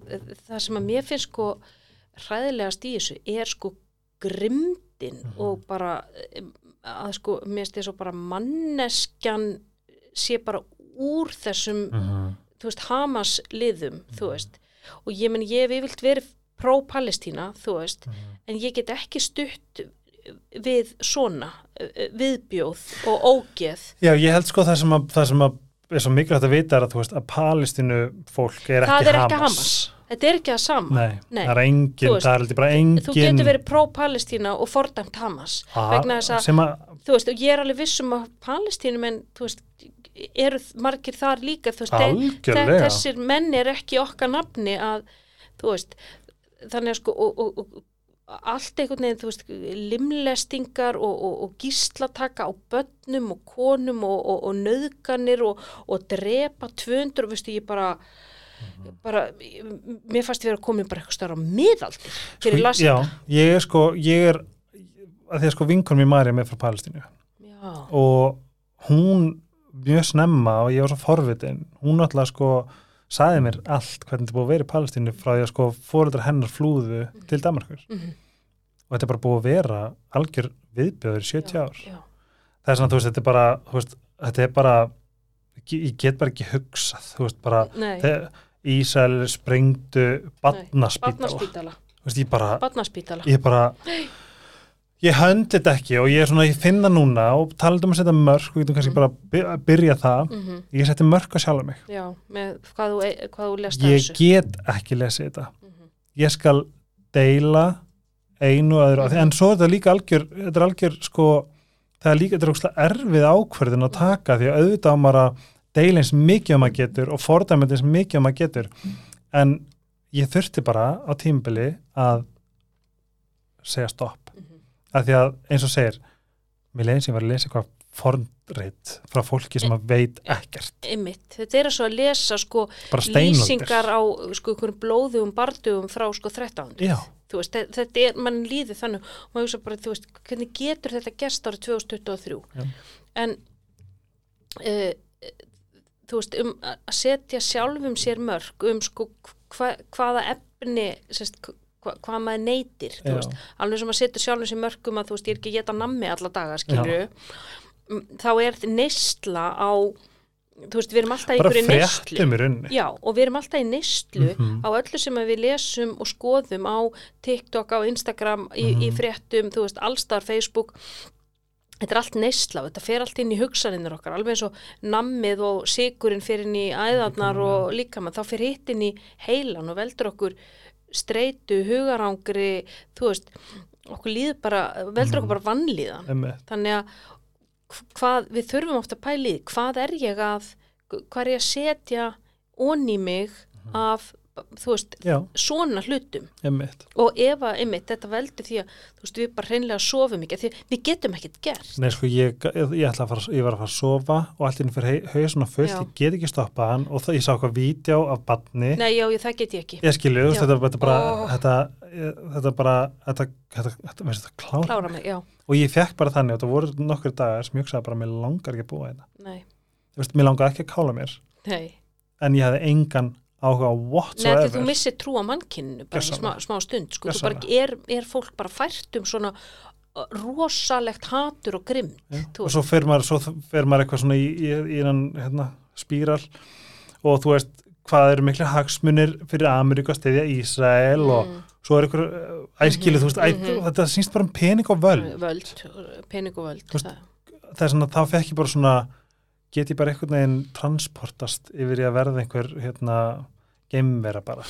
[SPEAKER 1] það sem að mér finnst sko hræðilegast í þessu er sko grimdin
[SPEAKER 2] Mhm.
[SPEAKER 1] og bara að sko, mér finnst þess að bara manneskjan sé bara úr þessum
[SPEAKER 2] Mhm.
[SPEAKER 1] þú veist, Hamas liðum, þú veist og ég menn, ég hef yfirlt verið pró-Palestína, þú veist
[SPEAKER 2] Mhm.
[SPEAKER 1] en ég get ekki stutt við svona eh, viðbjóð og ógeð
[SPEAKER 2] Já, ég held sko það sem að, það sem að er svo mikilvægt að vita er að þú veist að Palestínu fólk er
[SPEAKER 1] Það
[SPEAKER 2] ekki
[SPEAKER 1] er ekki
[SPEAKER 2] Hamas.
[SPEAKER 1] Hamas. þetta er ekki að sama
[SPEAKER 2] Nei,
[SPEAKER 1] Nei.
[SPEAKER 2] það er engin,
[SPEAKER 1] veist,
[SPEAKER 2] það er bara engin
[SPEAKER 1] þú getur verið pró-Palestína og fordæmt Hamas
[SPEAKER 2] Ah,
[SPEAKER 1] vegna þess að,
[SPEAKER 2] að
[SPEAKER 1] þú veist, og ég er alveg vissum að Palestínum en, þú veist, eru margir þar líka, þú veist, þe- þe-
[SPEAKER 2] algjörlega
[SPEAKER 1] þessir menn er ekki okkar nafni að, þú veist, þannig að sko, og, og, og allt einhvern veginn, þú veist, limlestingar og, og, og gíslataka á börnum og konum og, og, og nöðganir og, og drepa 200 og veistu, ég bara,
[SPEAKER 2] Mhm.
[SPEAKER 1] bara, mér fannst ég vera komin bara eitthvað stöðar á miðaldir fyrir
[SPEAKER 2] Sko. Já, ég er sko, ég er að því að sko vinkon mér Marja með frá Palestínu
[SPEAKER 1] Já,
[SPEAKER 2] og hún mjög snemma og ég var svo forvitin hún náttúrulega sko sagði mér allt hvernig þetta búið að vera í Palestínu frá því að sko fóreldrar hennar flúðu til Danmarkur
[SPEAKER 1] Mhm.
[SPEAKER 2] og þetta er bara búið að vera algjör viðbjöður í 70 ár.
[SPEAKER 1] já,
[SPEAKER 2] það er svona, þú veist, þetta er bara veist, þetta er bara ég get bara ekki hugsað, þú veist, bara
[SPEAKER 1] nei,
[SPEAKER 2] Ísæl sprengdu badnaspítala
[SPEAKER 1] badnaspítala,
[SPEAKER 2] veist, ég bara
[SPEAKER 1] badnaspítala.
[SPEAKER 2] ég bara ég höndi þetta ekki og ég er svona, ég finna núna og talað um að setja mörk og getum kannski
[SPEAKER 1] Mm.
[SPEAKER 2] bara by- byrja það
[SPEAKER 1] Mm
[SPEAKER 2] ég seti mörk á sjálf mig
[SPEAKER 1] Já, með hvað þú, e- hvað þú lest af
[SPEAKER 2] ég
[SPEAKER 1] þessu.
[SPEAKER 2] get ekki lesið þetta
[SPEAKER 1] Mhm.
[SPEAKER 2] ég skal deila einu og öðru, mm
[SPEAKER 1] Mhm.
[SPEAKER 2] en svo er þetta líka algjör þetta er algjör sko það er líka, þetta er óslega erfið ákverðin að taka því að auðvitað á maður að deila eins mikið um að getur og fordæmið eins mikið um að getur en ég þurfti bara á tímbili að segja stopp Að því að eins og segir mér leiðin sem var að lesa eitthvað fornreitt frá fólki sem að veit ekkert
[SPEAKER 1] Einmitt. Þetta er svo að lesa sko lýsingar á sko blóðugum bardugum frá sko 13.
[SPEAKER 2] já,
[SPEAKER 1] Þú veist, þe- þetta er, mann líður þannig og maður hugsa bara, veist, hvernig getur þetta gerst árið 2023?
[SPEAKER 2] Já.
[SPEAKER 1] En uh, þú veist, um að setja sjálfum sér mörg um sko hva, hvaða efni sérst, hva, hvað maður neytir, alveg sem að setja sjálfum sér mörg um að þú veist, ég er ekki geta nammi alla daga, skilju, þá er neysla á, þú veist, við erum alltaf í einhverju
[SPEAKER 2] í rauninni.
[SPEAKER 1] Já, og við erum alltaf í neyslu
[SPEAKER 2] Mhm.
[SPEAKER 1] á öllu sem við lesum og skoðum á TikTok, á Instagram, í, í
[SPEAKER 2] Mhm.
[SPEAKER 1] fréttum, þú veist, allstar, Facebook. Þetta er allt neysla, þetta fer allt inn í hugsaninnar okkar, alveg eins og nammið og sigurinn fer inn í æðarnar og líkamann, þá fer hitt inn í heilan og veldur okkur streitu, hugarangri, þú veist, okkur líður bara, veldur okkur bara vannlíðan
[SPEAKER 2] Einmitt.
[SPEAKER 1] þannig að hvað, við þurfum ofta því, hvað er ég að hvað er ég að setja onni mig af þú veist,
[SPEAKER 2] já,
[SPEAKER 1] svona hlutum.
[SPEAKER 2] Einmitt.
[SPEAKER 1] Og ef að, einmitt, þetta veldur því að þú veist, við bara hreinlega sofum ekki því við getum ekkert gert.
[SPEAKER 2] Nei, sko, ég, ég, ég, ætla að fara, ég var að fara að sofa og allt inn fyrir hau svona fullt,
[SPEAKER 1] Já.
[SPEAKER 2] ég get ekki stoppað hann og það, ég sá eitthvað vídeo af badni
[SPEAKER 1] Nei, já, ég, það get ég ekki.
[SPEAKER 2] Ég veist,
[SPEAKER 1] Já.
[SPEAKER 2] þetta, þetta bara
[SPEAKER 1] Ó.
[SPEAKER 2] þetta, þetta bara þetta, þetta, þetta, veistu, þetta klára,
[SPEAKER 1] klára mig, já,
[SPEAKER 2] og ég fekk bara þannig og það voru nokkur dagar sem ég hugsaði bara, mér langar ekki að búa þetta
[SPEAKER 1] nei,
[SPEAKER 2] þú veist, mér langar ekki að kála mér.
[SPEAKER 1] Nei.
[SPEAKER 2] En ég hefði engan áhuga á
[SPEAKER 1] Nei,
[SPEAKER 2] whatsoever.
[SPEAKER 1] þú missir trú á mannkynnu bara í smá, smá stund, sko, þú bara er, er fólk bara fært um svona uh, rosalegt hatur og
[SPEAKER 2] Já,
[SPEAKER 1] þú
[SPEAKER 2] og svo fer maður, svo fer maður eitthvað svona í, í, í innan hérna, spíral og þú veist hvað eru miklu hagsmunir fyrir Ameríku að stiðja Ísrael og
[SPEAKER 1] Mm.
[SPEAKER 2] svo er ykkur æskilu, þú veist, æ,
[SPEAKER 1] mhm.
[SPEAKER 2] þetta sýnst bara um pening og völd.
[SPEAKER 1] Völd, pening og völd
[SPEAKER 2] veist,
[SPEAKER 1] það-
[SPEAKER 2] það er svona, þá fekk ég bara svona get ég bara einhvern veginn transportast yfir í að verða einhver hérna, geimvera bara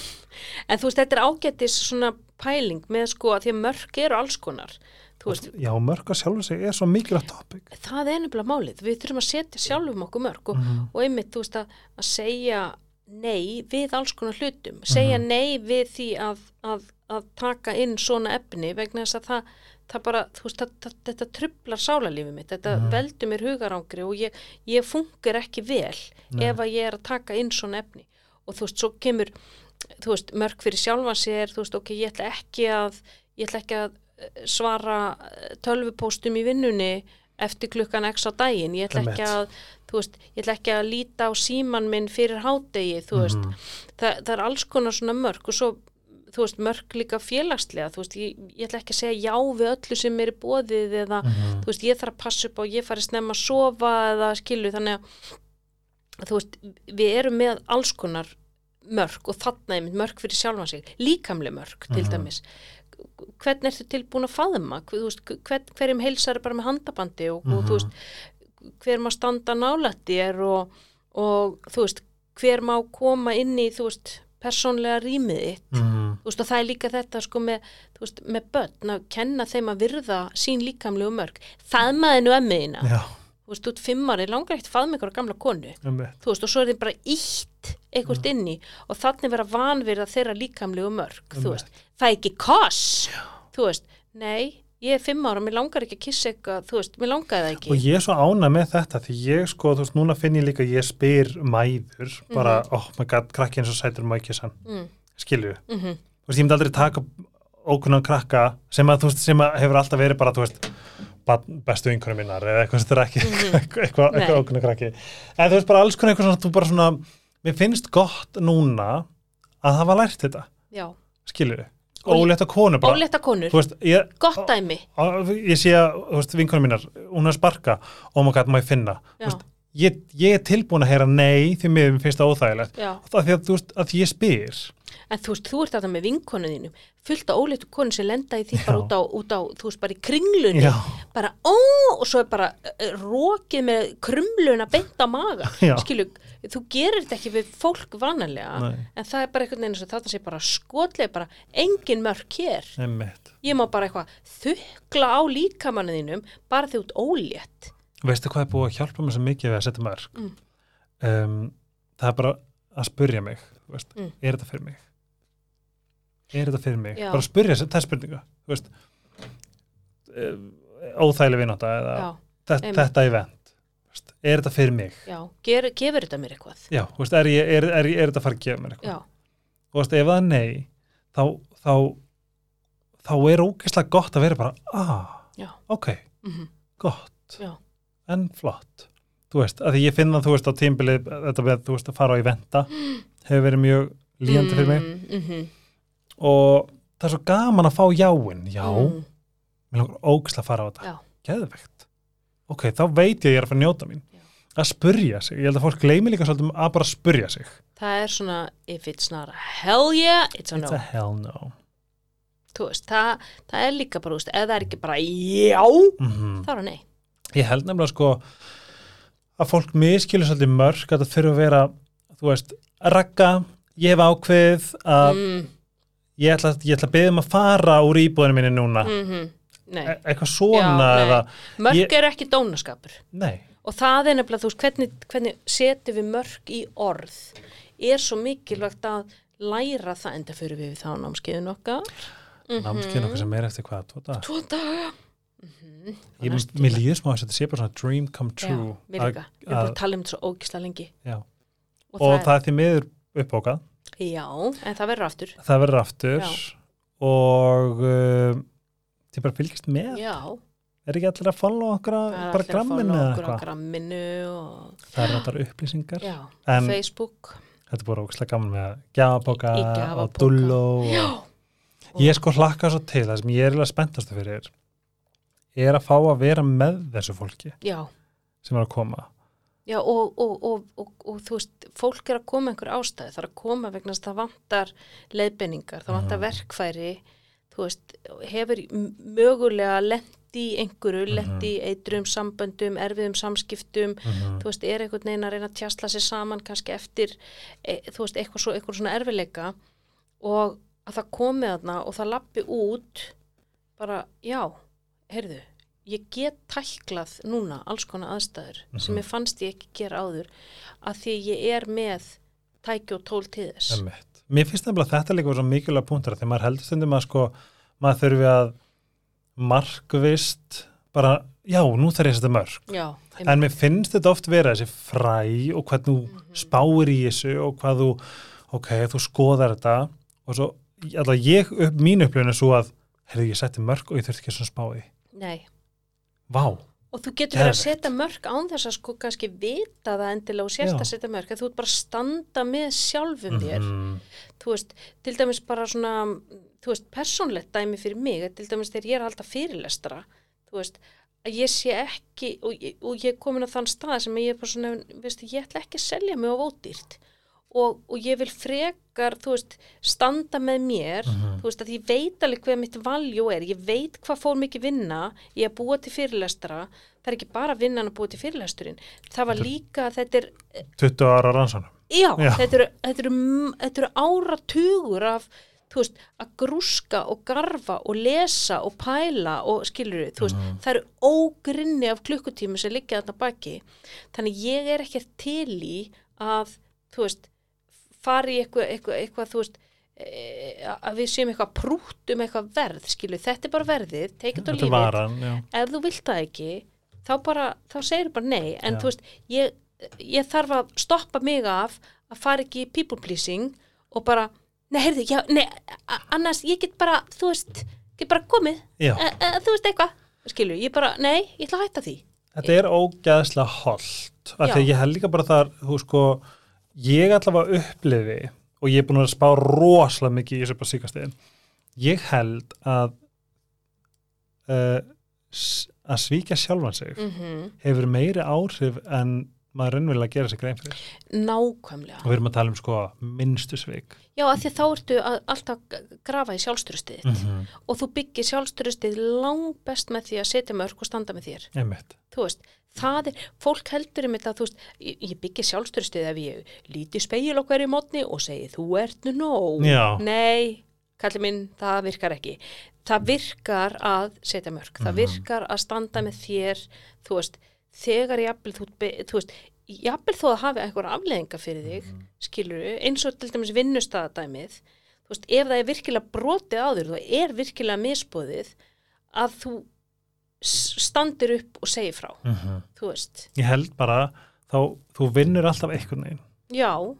[SPEAKER 1] En þú veist, þetta er ágættis svona pæling með sko að því að mörg eru alls konar. Veist,
[SPEAKER 2] já, mörg að sjálfu sig er svo mikilvægt topic
[SPEAKER 1] það er nefnilega málið. Við þurfum að setja sjálfum okkur mörg og,
[SPEAKER 2] Mhm.
[SPEAKER 1] og einmitt, þú veist, að, að segja nei við alls konar hlutum. Segja
[SPEAKER 2] Mhm.
[SPEAKER 1] nei við því að, að, að taka inn svona efni vegna þess að það, það bara, veist, það, það, þetta trublar sálarlífið mitt. Þetta
[SPEAKER 2] Mhm.
[SPEAKER 1] veldur mér hugarangri og ég, ég fungur ekki vel
[SPEAKER 2] Nei.
[SPEAKER 1] ef að ég er að taka inn svona efni. Og þú veist, svo kemur veist, mörg fyrir sjálfan sér, þú veist, ok, ég ætla ekki að, ég ætla ekki að eh, svara eh, tölvupóstum í vinnunni eftir klukkan x á daginn, ég ætla ekki að, þú veist, ég ætla ekki að líta á síman minn fyrir hádegi, þú veist,
[SPEAKER 2] Mhm.
[SPEAKER 1] það, það er alls konar svona mörg og svo, þú veist, mörg líka félagslega, þú veist, ég, ég ætla ekki að segja já við öllu sem er í bóðið eða,
[SPEAKER 2] Mhm.
[SPEAKER 1] þú veist, ég þarf að passa upp á að ég fari snemma að sofa eða skilu, þannig að þú veist, við erum með alls konar mörg og þarna einmitt mörg fyrir sjálfan sig, líkamlega mörg til
[SPEAKER 2] Mhm.
[SPEAKER 1] dæmis hvernig ertu tilbúin að faðma hverjum heilsar er bara með handabandi og, og þú
[SPEAKER 2] Mhm.
[SPEAKER 1] veist hver má standa nálætt þér og, og þú veist hver má koma inn í þú veist persónlega rýmið þitt.
[SPEAKER 2] Mhm.
[SPEAKER 1] þú veist og það er líka þetta sko með, þú veist, með börn að kenna þeim að virða sín líkamlegu mörg faðmaði nú emmiðina þú veist, út fimmari langar eitt faðma ykkur gamla konu.
[SPEAKER 2] Einmitt.
[SPEAKER 1] þú veist, og svo er þeim bara ítt einhvert inni og þannig vera vanverða þeirra líkamlegu mörg, þú veist. Það er ekki koss, þú veist. Nei, ég er fimm ára, mér langar ekki að kissa eitthvað, þú veist, mér langar það ekki.
[SPEAKER 2] Og ég er svo ána með þetta því ég sko, þú veist, núna finn ég líka ég spyr mæður, bara, oh my god krakki eins og sætur mækissan,
[SPEAKER 1] mm,
[SPEAKER 2] skilju
[SPEAKER 1] mm
[SPEAKER 2] þú veist, ég myndi aldrei taka ókunnan krakka sem að, þú veist, sem að hefur alltaf verið bara, þú veist, bestu vinkunum minnar eða eitthvað sem þetta er ekki <laughs> eitthvað, eitthvað, eitthvað ókunnan krakki. En þú veist, bara alls konar eitthvað svona, þú bara svona mér finnst gott núna að hafa lært þetta,
[SPEAKER 1] já,
[SPEAKER 2] skilju
[SPEAKER 1] Og-
[SPEAKER 2] ólétta konu bara,
[SPEAKER 1] ólétta konur,
[SPEAKER 2] veist, ég
[SPEAKER 1] gott dæmi.
[SPEAKER 2] Ég sé að, vinkunum minnar hún er að sparka, my god, má ég finna? Veist, ég, ég er tilbúin að heyra nei því mér finnst það óþægilegt. Það því að, þú veist, að ég spyr.
[SPEAKER 1] En þú veist, þú ert þetta með vinkonu þínum fullt af óléttu konur sem lenda í því bara
[SPEAKER 2] Já.
[SPEAKER 1] út á, út á, þú veist, bara í kringlunni.
[SPEAKER 2] Já,
[SPEAKER 1] bara ó, og svo er bara uh, rókið með krumluna beint á maga. <laughs>
[SPEAKER 2] Já.
[SPEAKER 1] skilu, þú gerir þetta ekki við fólk vanalega en það er bara einhvern veginn sem þetta sé bara skotlega bara engin mörk hér.
[SPEAKER 2] Einmitt.
[SPEAKER 1] Ég má bara eitthvað þukla á líkamannu þínum bara því út ólétt
[SPEAKER 2] veistu hvað er búið að hjálpa mér svo mikið við að setja mörg
[SPEAKER 1] Mm.
[SPEAKER 2] um, það er bara að spurja mig veist,
[SPEAKER 1] Mm.
[SPEAKER 2] er þetta fyrir mig? Er þetta fyrir mig?
[SPEAKER 1] Já.
[SPEAKER 2] bara að spurja þess spurninga eh, óþægileg
[SPEAKER 1] já,
[SPEAKER 2] þetta, þetta event þú veist, er þetta fyrir mig?
[SPEAKER 1] Gefur þetta mér eitthvað?
[SPEAKER 2] Já, veist, er, ég, er, er, er, er þetta fara að gefa mér eitthvað? Og ef það er nei þá, þá þá er ógeðslega gott að vera bara ah,
[SPEAKER 1] Já.
[SPEAKER 2] ok,
[SPEAKER 1] mm
[SPEAKER 2] gott.
[SPEAKER 1] Já.
[SPEAKER 2] En flott. Þú veist, að ég finna þú veist á tímbilið þetta með þú veist að fara á eventa hefur verið mjög líjandi fyrir mig.
[SPEAKER 1] Mm -hmm.
[SPEAKER 2] og það er svo gaman að fá jáin. Já,
[SPEAKER 1] mm,
[SPEAKER 2] mér langar ógeðslega að fara á þetta. Geðvegt. Ok, þá veit ég að ég er að fara að njóta mín.
[SPEAKER 1] Já.
[SPEAKER 2] að spurja sig, ég held að fólk gleymi líka svolítið um að bara spurja sig.
[SPEAKER 1] Það er svona if it's not a hell yeah, it's a
[SPEAKER 2] it's
[SPEAKER 1] no.
[SPEAKER 2] a hell no.
[SPEAKER 1] Þú veist, það, það er líka bara, þú veist, ef það er ekki bara já,
[SPEAKER 2] mm
[SPEAKER 1] þá er það nei
[SPEAKER 2] ég held nefnilega sko að fólk miskilur svolítið mörg að það þurfa að vera þú veist, ragga ég hef ákveð að
[SPEAKER 1] mm,
[SPEAKER 2] ég ætla, ætla að beða um að fara úr íbúðinu minni núna.
[SPEAKER 1] Mm Nei,
[SPEAKER 2] e eitthvað svona
[SPEAKER 1] Já,
[SPEAKER 2] eða,
[SPEAKER 1] mörg
[SPEAKER 2] ég-
[SPEAKER 1] er ekki dónaskapur.
[SPEAKER 2] Nei,
[SPEAKER 1] og það er nefnilega, þú veist, hvernig, hvernig setjum við mörg í orð? Er svo mikilvægt að læra það, enda fyrir við þá námskeiðin okkar.
[SPEAKER 2] Námskeið nokkuð sem er eftir hvað, tvo dag
[SPEAKER 1] Tvo daga mm
[SPEAKER 2] ég, mér líður smá að þetta sé bara svona dream come
[SPEAKER 1] Já,
[SPEAKER 2] true
[SPEAKER 1] mér líka, við erum bara
[SPEAKER 2] að-
[SPEAKER 1] að tala um þetta svo ógisla lengi.
[SPEAKER 2] Já.
[SPEAKER 1] og,
[SPEAKER 2] og
[SPEAKER 1] það,
[SPEAKER 2] það er því miður uppbókað.
[SPEAKER 1] Já, en það verður aftur.
[SPEAKER 2] Það verður aftur.
[SPEAKER 1] Já.
[SPEAKER 2] og um, þið bara fylgist með.
[SPEAKER 1] Já,
[SPEAKER 2] er ekki allir að follow okkur að,
[SPEAKER 1] það er
[SPEAKER 2] bara
[SPEAKER 1] allir að
[SPEAKER 2] gramminu
[SPEAKER 1] follow
[SPEAKER 2] eða
[SPEAKER 1] okkur
[SPEAKER 2] eitthvað?
[SPEAKER 1] gramminu og,
[SPEAKER 2] það er þetta upplýsingar.
[SPEAKER 1] Já,
[SPEAKER 2] En-
[SPEAKER 1] Facebook.
[SPEAKER 2] þetta er bara ógæslega gaman með gjafabóka
[SPEAKER 1] Í
[SPEAKER 2] og
[SPEAKER 1] Já,
[SPEAKER 2] og ég sko hlakka svo til það sem ég er eiginlega spenntastu fyrir er að fá að vera með þessu fólki
[SPEAKER 1] já,
[SPEAKER 2] sem er að koma.
[SPEAKER 1] Já og, og, og, og, og þú veist, fólk er að koma einhver ástæði, það er að koma vegna þess að það vantar leiðbenningar, það vantar
[SPEAKER 2] Mhm.
[SPEAKER 1] verkfæri þú veist, hefur mögulega lent í einhverju,
[SPEAKER 2] Mhm.
[SPEAKER 1] lent í eitrum samböndum, erfiðum samskiptum
[SPEAKER 2] mm
[SPEAKER 1] þú veist, er einhvern veginn að reyna að tjastla sér saman kannski eftir, e, þú veist, eitthvað, svo, eitthvað svona erfileika og að það komi þarna og það lappi út bara, já, heyrðu, ég get tæklað núna alls konar aðstæður sem
[SPEAKER 2] Mhm.
[SPEAKER 1] ég fannst ég ekki gera áður að því ég er með tæki og tól til þess.
[SPEAKER 2] Emmett. Mér finnst nefnilega að þetta líka svo mikilvæg punktur þegar maður heldur stundum að sko maður þurfi að markvist bara, já, nú þarf ég að setja mörg
[SPEAKER 1] Já,
[SPEAKER 2] en mér finnst þetta oft vera þessi fræ og hvað þú
[SPEAKER 1] Mhm.
[SPEAKER 2] spáir í þessu og hvað þú, ok, þú skoðar þetta og svo, alltaf ég upp mín upplifun er svo að, heyrðu, ég setti mörg og ég þurfti ekki svona spáði.
[SPEAKER 1] Nei.
[SPEAKER 2] Vá,
[SPEAKER 1] Og þú getur verið að setja mörg án þess að sko kannski vita það endilega og sérst að setja mörg, að þú ert bara að standa með sjálfum þér.
[SPEAKER 2] Mhm.
[SPEAKER 1] Þú veist, til dæmis bara svona, þú veist, persónlegt dæmi fyrir mig, til dæmis þegar ég er að halda fyrirlestra, þú veist, að ég sé ekki, og, ég- og ég er komin á þann stað sem ég er bara svona, veistu, ég ætla ekki að selja mig á ódýrt. Og, og ég vil frekar, veist, standa með mér,
[SPEAKER 2] Mhm.
[SPEAKER 1] þú veist, ég veit alveg hvað mitt valjó er, ég veit hvað fór mikið vinna í að búa til fyrirlestra, það er ekki bara vinnan að búa til fyrirlesturinn, það var líka, þetta er
[SPEAKER 2] 20 ára rannsónum.
[SPEAKER 1] Já,
[SPEAKER 2] Já.
[SPEAKER 1] Þetta, eru, þetta, eru, þetta eru áratugur af veist, að grúska og garfa og lesa og pæla og skilur veist,
[SPEAKER 2] Mhm.
[SPEAKER 1] það eru ógrinni af klukkutími sem liggja þarna baki þannig ég er ekkert til í að, þú veist fari eitthvað, eitthvað, eitthvað þú veist e, að við séum eitthvað prútt um eitthvað verð, skilur, þetta er bara verðið
[SPEAKER 2] er
[SPEAKER 1] leave it.
[SPEAKER 2] varan,
[SPEAKER 1] ef þú vilt það ekki þá bara, þá segir bara nei en
[SPEAKER 2] Já.
[SPEAKER 1] þú veist, ég, ég þarf að stoppa mig af að fara ekki í people pleasing og bara nei, heyrðu, já, nei, annars ég get bara, þú veist, get bara komið. E, e, þú veist eitthvað, skilju, ég bara nei, ég ætla að hætta því.
[SPEAKER 2] Þetta er ógæðslega holdt af því ég held líka bara þar þú sko, ég allavega upplifi og ég er búin að spá rosalega mikið í þessu bara síkastegin ég held að uh, að svíkja sjálfan sig
[SPEAKER 1] mm
[SPEAKER 2] hefur meiri áhrif en maður raunverulega gera sig grein fyrir
[SPEAKER 1] nákvæmlega
[SPEAKER 2] og við erum að tala um sko minnstu svik
[SPEAKER 1] já, af því að þá ertu að, alltaf að grafa í sjálfstyrustið mm
[SPEAKER 2] -hmm.
[SPEAKER 1] og þú byggir sjálfstyrustið langbest með því að setja mörg og standa með þér
[SPEAKER 2] einmitt
[SPEAKER 1] þú veist, það er, fólk heldur um þetta, þú veist, ég, ég byggir sjálfstyrstuð ef ég líti í speil á hverju mótni og segi, þú ert nú nóg.
[SPEAKER 2] Já.
[SPEAKER 1] Nei, kallir minn, það virkar ekki. Það virkar að setja mörg, það
[SPEAKER 2] Mhm.
[SPEAKER 1] virkar að standa með þér, þú veist, þegar jafnvel, þú, þú veist, jafnvel þó að hafi einhver afleðinga fyrir þig,
[SPEAKER 2] Mhm.
[SPEAKER 1] skilur eins og til dæmis vinnustæðadæmið, þú veist, ef það er virkilega brotið á þér, þú er virkilega misbóðið, að þú standir upp og segir frá,
[SPEAKER 2] Mhm.
[SPEAKER 1] þú veist.
[SPEAKER 2] Ég held bara þá, þú vinnur alltaf einhvern veginn.
[SPEAKER 1] Já,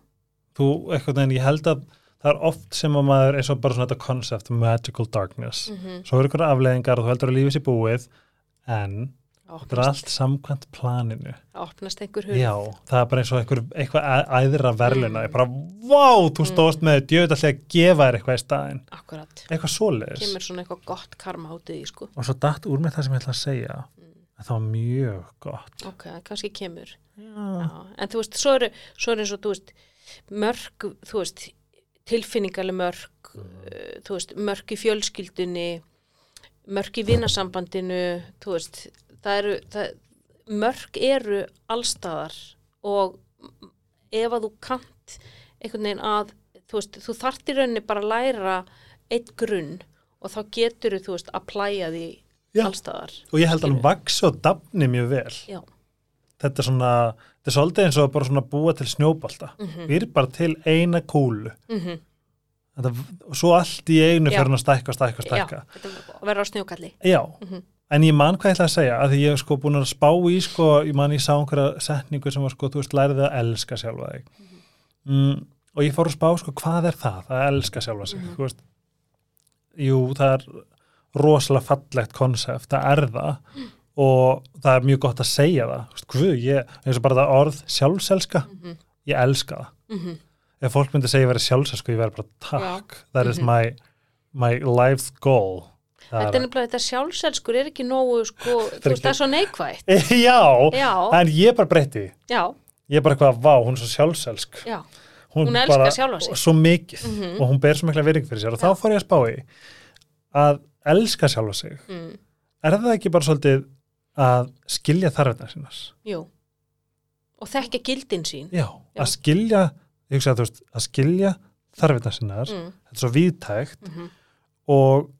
[SPEAKER 2] þú, einhvern veginn, ég held að það er oft sem að maður eins og bara svona þetta concept magical darkness,
[SPEAKER 1] mm
[SPEAKER 2] svo eru ykkur afleðingar og þú heldur að lífið sér búið en þetta er allt samkvæmt planinu.
[SPEAKER 1] Opnast einhver hurð.
[SPEAKER 2] Já, það er bara eins og einhver, eitthvað æðra verðluna,
[SPEAKER 1] Mm.
[SPEAKER 2] ég bara, vá, þú stóðst með djöðallega að gefa þér eitthvað í staðinn.
[SPEAKER 1] Akkurat,
[SPEAKER 2] eitthvað svoleiðis.
[SPEAKER 1] Kemur svona eitthvað gott karma átið í sko,
[SPEAKER 2] og svo datt úr með það sem ég ætla að segja. Að það var mjög gott.
[SPEAKER 1] Ok, kannski kemur.
[SPEAKER 2] Já,
[SPEAKER 1] Já, en þú veist, svo eru, eru eins og, þú veist, mörg, þú veist, tilfinningaleg mörg, uh, þú veist, mörg í fjölskyldunni, mörg í vinasambandinu, þú veist, það eru, það, mörg eru allstaðar og ef að þú kant einhvern veginn að, þú veist, þú þart í rauninni bara að læra eitt grunn og þá getur þú veist, að plæja því
[SPEAKER 2] Já.
[SPEAKER 1] allstaðar.
[SPEAKER 2] og ég held að hann vaksi og dafni mjög vel
[SPEAKER 1] Já,
[SPEAKER 2] þetta er svona, þetta er svolítið eins og bara svona búa til snjóbalta
[SPEAKER 1] mhm,
[SPEAKER 2] við erum bara til eina kúlu
[SPEAKER 1] mhm,
[SPEAKER 2] þetta, og svo allt í einu
[SPEAKER 1] Já.
[SPEAKER 2] fyrir að stækka, stækka,
[SPEAKER 1] já,
[SPEAKER 2] stækka
[SPEAKER 1] þetta verður á snjókalli.
[SPEAKER 2] já,
[SPEAKER 1] Mhm.
[SPEAKER 2] En ég man hvað ég ætla að segja að ég hef sko búin að spá í sko, ég man ég sá einhverja setningu sem var sko, þú veist, lærið að elska sjálfa þig. Mm, og ég fór að spá sko, hvað er það, að elska sjálfa sig
[SPEAKER 1] Mhm.
[SPEAKER 2] þú veist? Jú, það er rosalega fallegt konsept, það er það. Og það er mjög gott að segja það Þú veist, Guð, ég, eins og bara það orð sjálfselska,
[SPEAKER 1] Mhm,
[SPEAKER 2] ég elska það.
[SPEAKER 1] Mhm.
[SPEAKER 2] ef fólk myndi segja ég verið sjálfselsku, ég verið bara takk, that is
[SPEAKER 1] Mhm.
[SPEAKER 2] my, my life's goal
[SPEAKER 1] Þetta er nefnilega, þetta sjálfselskur er ekki nógu, sko, <laughs> þú
[SPEAKER 2] er
[SPEAKER 1] veist, það er svo neikvægt. <laughs>
[SPEAKER 2] já,
[SPEAKER 1] Já,
[SPEAKER 2] en ég bara breytti
[SPEAKER 1] já,
[SPEAKER 2] ég er bara eitthvað, vá, hún er svo sjálfselsk.
[SPEAKER 1] Já, Hún elskar
[SPEAKER 2] bara,
[SPEAKER 1] sjálfa sig.
[SPEAKER 2] svo mikið
[SPEAKER 1] Mhm.
[SPEAKER 2] og hún ber svo mikla virðing fyrir sér. Og þá fór ég að spá í að elska sjálfa sig.
[SPEAKER 1] Mm,
[SPEAKER 2] er það ekki bara svolítið að skilja þarfirnar sinnas
[SPEAKER 1] jú. Og þekkja gildin sín.
[SPEAKER 2] já,
[SPEAKER 1] Já.
[SPEAKER 2] að skilja ég hugsa að þú veist, að skilja þarfirnar sinnar
[SPEAKER 1] Mm,
[SPEAKER 2] þetta er svo víðtækt.
[SPEAKER 1] Mhm,
[SPEAKER 2] og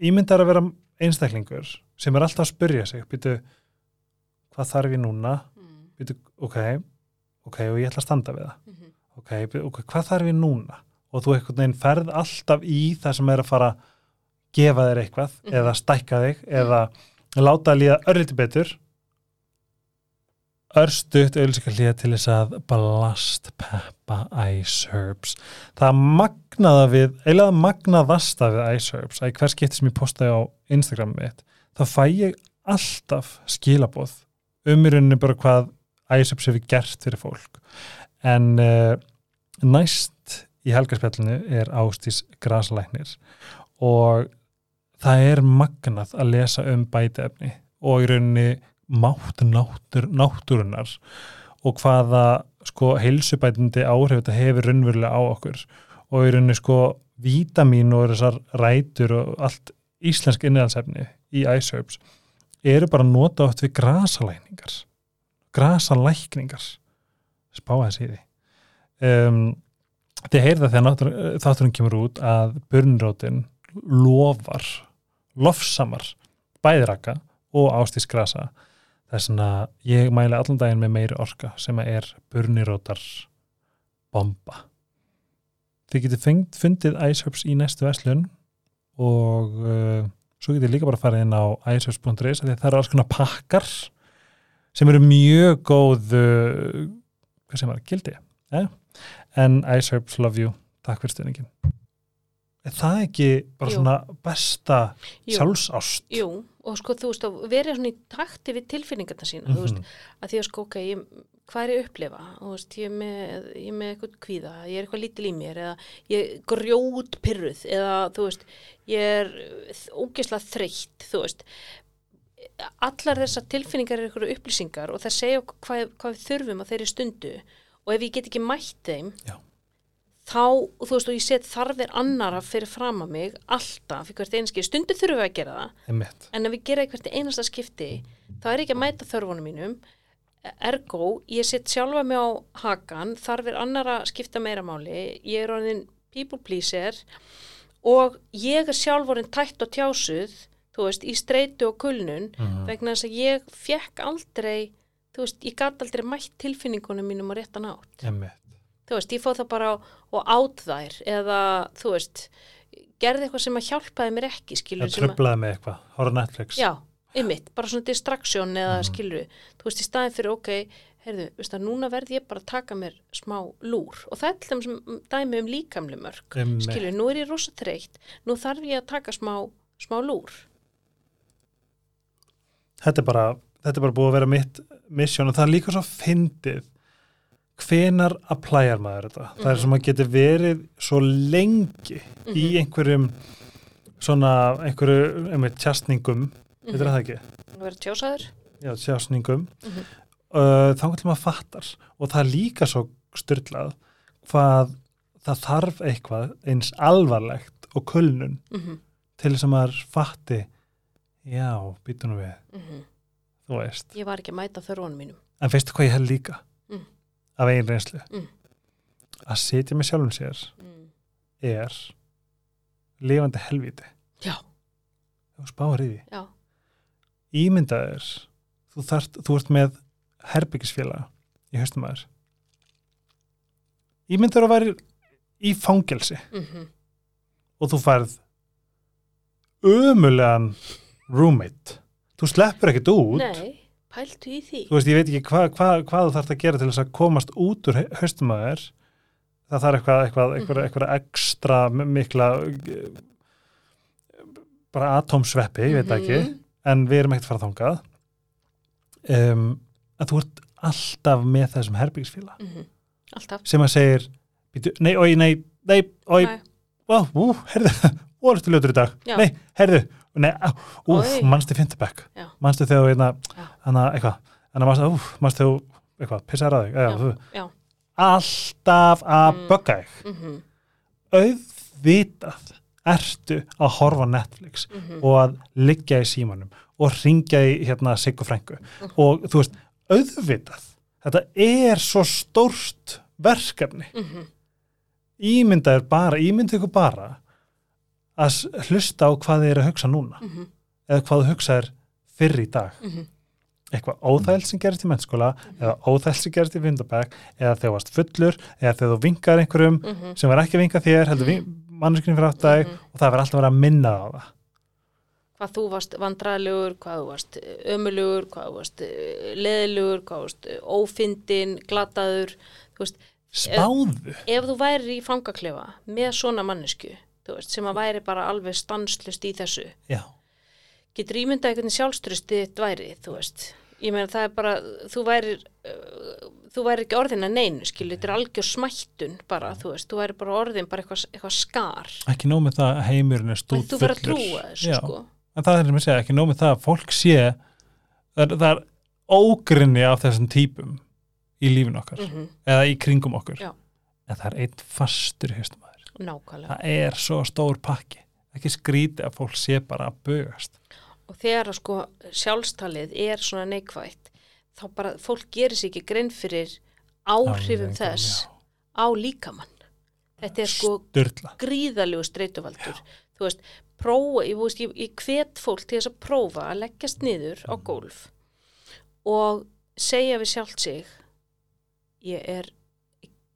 [SPEAKER 2] ímyndar að vera einstaklingur sem er alltaf að spyrja sig býtu, hvað þarf ég núna?
[SPEAKER 1] Mm,
[SPEAKER 2] býtu, ok, ok og ég ætla að standa við það.
[SPEAKER 1] Mhm,
[SPEAKER 2] ok, býtu, ok, hvað þarf ég núna? Og þú einhvern veginn ferð alltaf í það sem er að fara að gefa þér eitthvað
[SPEAKER 1] Mhm.
[SPEAKER 2] eða stækka þig eða láta að líða örlítið betur örstutt auðvitað líða til þess að blast peppa ice herbs. Það magnaða við eiginlega magnaðasta við ice herbs að hver skipti sem ég postaði á Instagram mitt þá fæ ég alltaf skilaboð um í rauninni bara hvað ice herbs hefur gert fyrir fólk. En uh, næst í helgarspjallinu er Ástís Graslæknir og það er magnað að lesa um bætiefni og í rauninni mátt náttúr, náttúrunar og hvaða sko heilsubætindi áhrif þetta hefur raunverulega á okkur. Og í rauninni sko vítamín og þessar rætur og allt íslensk innræðansefni í Herbs eru bara nota oft við grasalækningar grasalækningar spá að því. Um, þið heyrða þegar þátturinn kemur út að burnrótin lofar lofsamar bæðiraka og ástís grasa þess að ég mæli allan daginn með meiri orka sem er burnirótar bomba þið getið fengt, fundið iceherbs í næstu verslun og uh, svo getið líka bara farið inn á iceherbs.is því að það eru alls konar pakkar sem eru mjög góð uh, hvað sem var, gildi eh? en iceherbs love you takk fyrir stuðningin er það ekki bara
[SPEAKER 1] Jú.
[SPEAKER 2] svona besta
[SPEAKER 1] Jú.
[SPEAKER 2] sjálfsást
[SPEAKER 1] Jú, og sko þú veist að vera svona í takti við tilfinningarna sína, þú veist,
[SPEAKER 2] Mhm.
[SPEAKER 1] að því að sko, ok, ég, hvað er ég að upplifa? Þú veist, ég er með, ég er með eitthvað kvíða, ég er eitthvað lítil í mér, eða ég er grjót pyrruð, eða þú veist, ég er ógeðslega þreytt, þú veist, allar þessar tilfinningar eru eitthvað upplýsingar og það segja hvað, hvað við þurfum á þeirri stundu og ef ég get ekki mætt þeim,
[SPEAKER 2] Já.
[SPEAKER 1] Þá, þú veist, og ég set þarfir annara fyrir fram að mig, alltaf, fyrir hvert einski, stundu þurfum við að gera það,
[SPEAKER 2] einmitt.
[SPEAKER 1] En ef við gera hvert einasta skipti þá er ekki að mæta þörfunum mínum. Ergo, ég set sjálfa mig á hakan, þarfir annara skipta meira máli, ég er orðin people pleaser og ég er sjálf orðin tætt og tjásuð þú veist, í streitu og kulnun
[SPEAKER 2] Mhm.
[SPEAKER 1] vegna þess að ég fekk aldrei þú veist, ég gat aldrei mætt tilfinningunum mínum á réttan átt
[SPEAKER 2] einmitt
[SPEAKER 1] þú veist, ég fóð það bara og át þær eða, þú veist gerði eitthvað sem að hjálpaði mér ekki skilur,
[SPEAKER 2] það tröflaði með eitthvað, horfa á Netflix.
[SPEAKER 1] Já, einmitt, bara svona distraction eða
[SPEAKER 2] Mhm.
[SPEAKER 1] skilur þú veist, í staðin fyrir, ok, heyrðu, veist að núna verð ég bara að taka mér smá lúr. Og það er til þeim sem dæmi um líkamli mörg skilur, nú er ég rosa þreytt nú þarf ég að taka smá, smá lúr.
[SPEAKER 2] Þetta er bara, þetta er bara búið að vera mitt mission og það er líka svo fyndið hvenar applæjar maður þetta það er
[SPEAKER 1] Mhm.
[SPEAKER 2] sem að geti verið svo lengi í
[SPEAKER 1] Mhm.
[SPEAKER 2] einhverjum svona einhverju einmitt tjastningum,
[SPEAKER 1] Mhm.
[SPEAKER 2] veitir það ekki
[SPEAKER 1] að vera tjósaður
[SPEAKER 2] já, tjastningum
[SPEAKER 1] Mhm.
[SPEAKER 2] uh, þá til maður fattar og það er líka svo styrlað hvað það þarf eitthvað eins alvarlegt og kulnun
[SPEAKER 1] mm -hmm.
[SPEAKER 2] til þess að maður fatti já, býtum nú við
[SPEAKER 1] Mhm.
[SPEAKER 2] þú veist,
[SPEAKER 1] ég var ekki að mæta þörfunum mínum
[SPEAKER 2] en veistu hvað ég held líka
[SPEAKER 1] Mm.
[SPEAKER 2] Af eigin reynslu.
[SPEAKER 1] Mm.
[SPEAKER 2] að sitja með sjálfum sér
[SPEAKER 1] mm.
[SPEAKER 2] er lifandi helvíti.
[SPEAKER 1] Já,
[SPEAKER 2] þú spáir í því.
[SPEAKER 1] Já,
[SPEAKER 2] ímyndaðir þú, þart, þú ert með herbyggisfélaga í haustum aður ímyndaður að væri í fangelsi.
[SPEAKER 1] Mm
[SPEAKER 2] og þú færð ömulegan roommate. Þú sleppur ekkert út.
[SPEAKER 1] Nei pæltu í því
[SPEAKER 2] þú veist, ég veit ekki hva, hva, hvað þú þarfst að gera til þess að komast út úr haustum aður það þarf eitthvað, eitthvað, eitthvað,
[SPEAKER 1] Mhm.
[SPEAKER 2] eitthvað ekstra mikla bara atómsveppi, ég veit ekki
[SPEAKER 1] Mhm.
[SPEAKER 2] en við erum ekkert að fara þangað um, að þú ert alltaf með þessum herbyggisfíla
[SPEAKER 1] Mhm. alltaf
[SPEAKER 2] sem að segir nei, oi, nei, nei, oi ó, herðu, ó, ertu ljótur í dag
[SPEAKER 1] Já.
[SPEAKER 2] nei, herðu, nei, úf, fintibæk
[SPEAKER 1] Já.
[SPEAKER 2] manstu þegar þú, hérna,
[SPEAKER 1] Já.
[SPEAKER 2] hana, eitthvað hana, manstu, úf, manstu þegar þú, eitthvað, pissaði á þig já,
[SPEAKER 1] Já.
[SPEAKER 2] þú, alltaf að
[SPEAKER 1] Mm.
[SPEAKER 2] bögga þig
[SPEAKER 1] mm
[SPEAKER 2] auðvitað ertu að horfa Netflix
[SPEAKER 1] -hmm.
[SPEAKER 2] og að liggja í símanum og ringja í hérna Siggu Frængu og þú veist, auðvitað þetta er svo stórt verkefni
[SPEAKER 1] Mhm.
[SPEAKER 2] ímynda er bara, ímynda ykkur bara að hlusta á hvað þið er að hugsa núna
[SPEAKER 1] Mhm.
[SPEAKER 2] eða hvað þú hugsa er fyrr í dag
[SPEAKER 1] Mhm.
[SPEAKER 2] eitthvað óþægild sem gerist í mennskóla eða óþægild sem gerist í vindabæk eða þegar þú varst fullur eða þegar þú vinkar einhverjum
[SPEAKER 1] Mhm.
[SPEAKER 2] sem var ekki að vinka þér heldur manneskinu fyrir átt dag
[SPEAKER 1] Mhm.
[SPEAKER 2] og það verður alltaf verið að minna á það
[SPEAKER 1] hvað þú varst vandræðilegur, hvað þú varst ömulugur, hvað þú varst leðilegur, hvað þú varst ófindin, glataður, veist,
[SPEAKER 2] spáðu
[SPEAKER 1] ef þú væri í fangaklefa með svona mannesku, þú veist, sem að væri bara alveg stanslust í þessu,
[SPEAKER 2] já,
[SPEAKER 1] getur ímyndað einhvern sjálfströsti þitt væri, þú veist, ég meina það er bara, þú væri, uh, þú væri ekki orðin að neinu, skilu, þetta er algjör smættun bara, þú veist, þú væri bara orðin bara eitthvað, eitthvað skar,
[SPEAKER 2] ekki nóg með það að heimurinn er
[SPEAKER 1] en
[SPEAKER 2] stúd
[SPEAKER 1] þú verður að trúa þessu,
[SPEAKER 2] já,
[SPEAKER 1] sko.
[SPEAKER 2] en það er sem ég segja, ekki nóg með það að fólk sé það er, það er ógrinni af þessum típum í lífin okkar
[SPEAKER 1] Mm
[SPEAKER 2] eða í kringum okkur.
[SPEAKER 1] Já.
[SPEAKER 2] en það er einn fastur aður
[SPEAKER 1] Nákvæmlega.
[SPEAKER 2] það er svo stór pakki. Ekki skríti að fólk sé bara að bögast
[SPEAKER 1] og þegar sko sjálfstalið er svona neikvægt þá bara fólk gerir sér ekki grein fyrir áhrifum
[SPEAKER 2] Afleiðingum,
[SPEAKER 1] þess
[SPEAKER 2] já.
[SPEAKER 1] á líkamann. Þetta er sko
[SPEAKER 2] Sturla.
[SPEAKER 1] gríðalegu streituvaldur. Þú veist, prófa, ég, veist, ég, ég hvet fólk til þess að prófa að leggjast niður á gólf og segja við sjálft sig ég er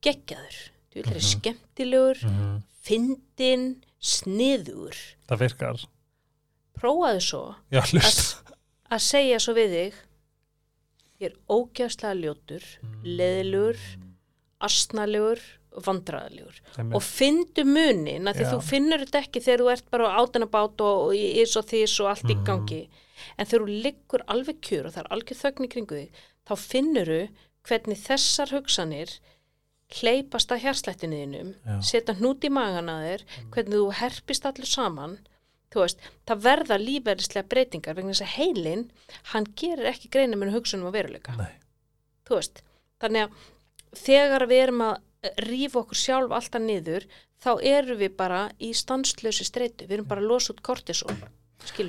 [SPEAKER 1] geggjaður þú vil er
[SPEAKER 2] Mhm.
[SPEAKER 1] skemmtilegur
[SPEAKER 2] mm
[SPEAKER 1] fyndin, sniður
[SPEAKER 2] það virkar.
[SPEAKER 1] Prófaðu svo
[SPEAKER 2] já,
[SPEAKER 1] að segja svo við þig ég er ógæðslega ljótur leðilegur, astnalegur vandræðalegur.
[SPEAKER 2] Sem
[SPEAKER 1] og fyndu munin að því
[SPEAKER 2] Já.
[SPEAKER 1] þú finnur þetta ekki þegar þú ert bara á átanabát og, í ís og þís og allt í
[SPEAKER 2] Mhm.
[SPEAKER 1] gangi. En þegar þú liggur alveg kjur og það er algjör þögn í kringu þig þá finnuru hvernig þessar hugsanir hleypast að hjarslættinuðinum
[SPEAKER 2] Já.
[SPEAKER 1] setja hnút í magan að þér hvernig þú herpist allur saman veist, það verða lífverðislega breytingar vegna þess að heilin hann gerir ekki greina með hugsunum á veruleika. Veist, þannig að þegar við erum að rífa okkur sjálf alltaf niður, þá erum við bara í stanslösi streitu, við erum bara að losa út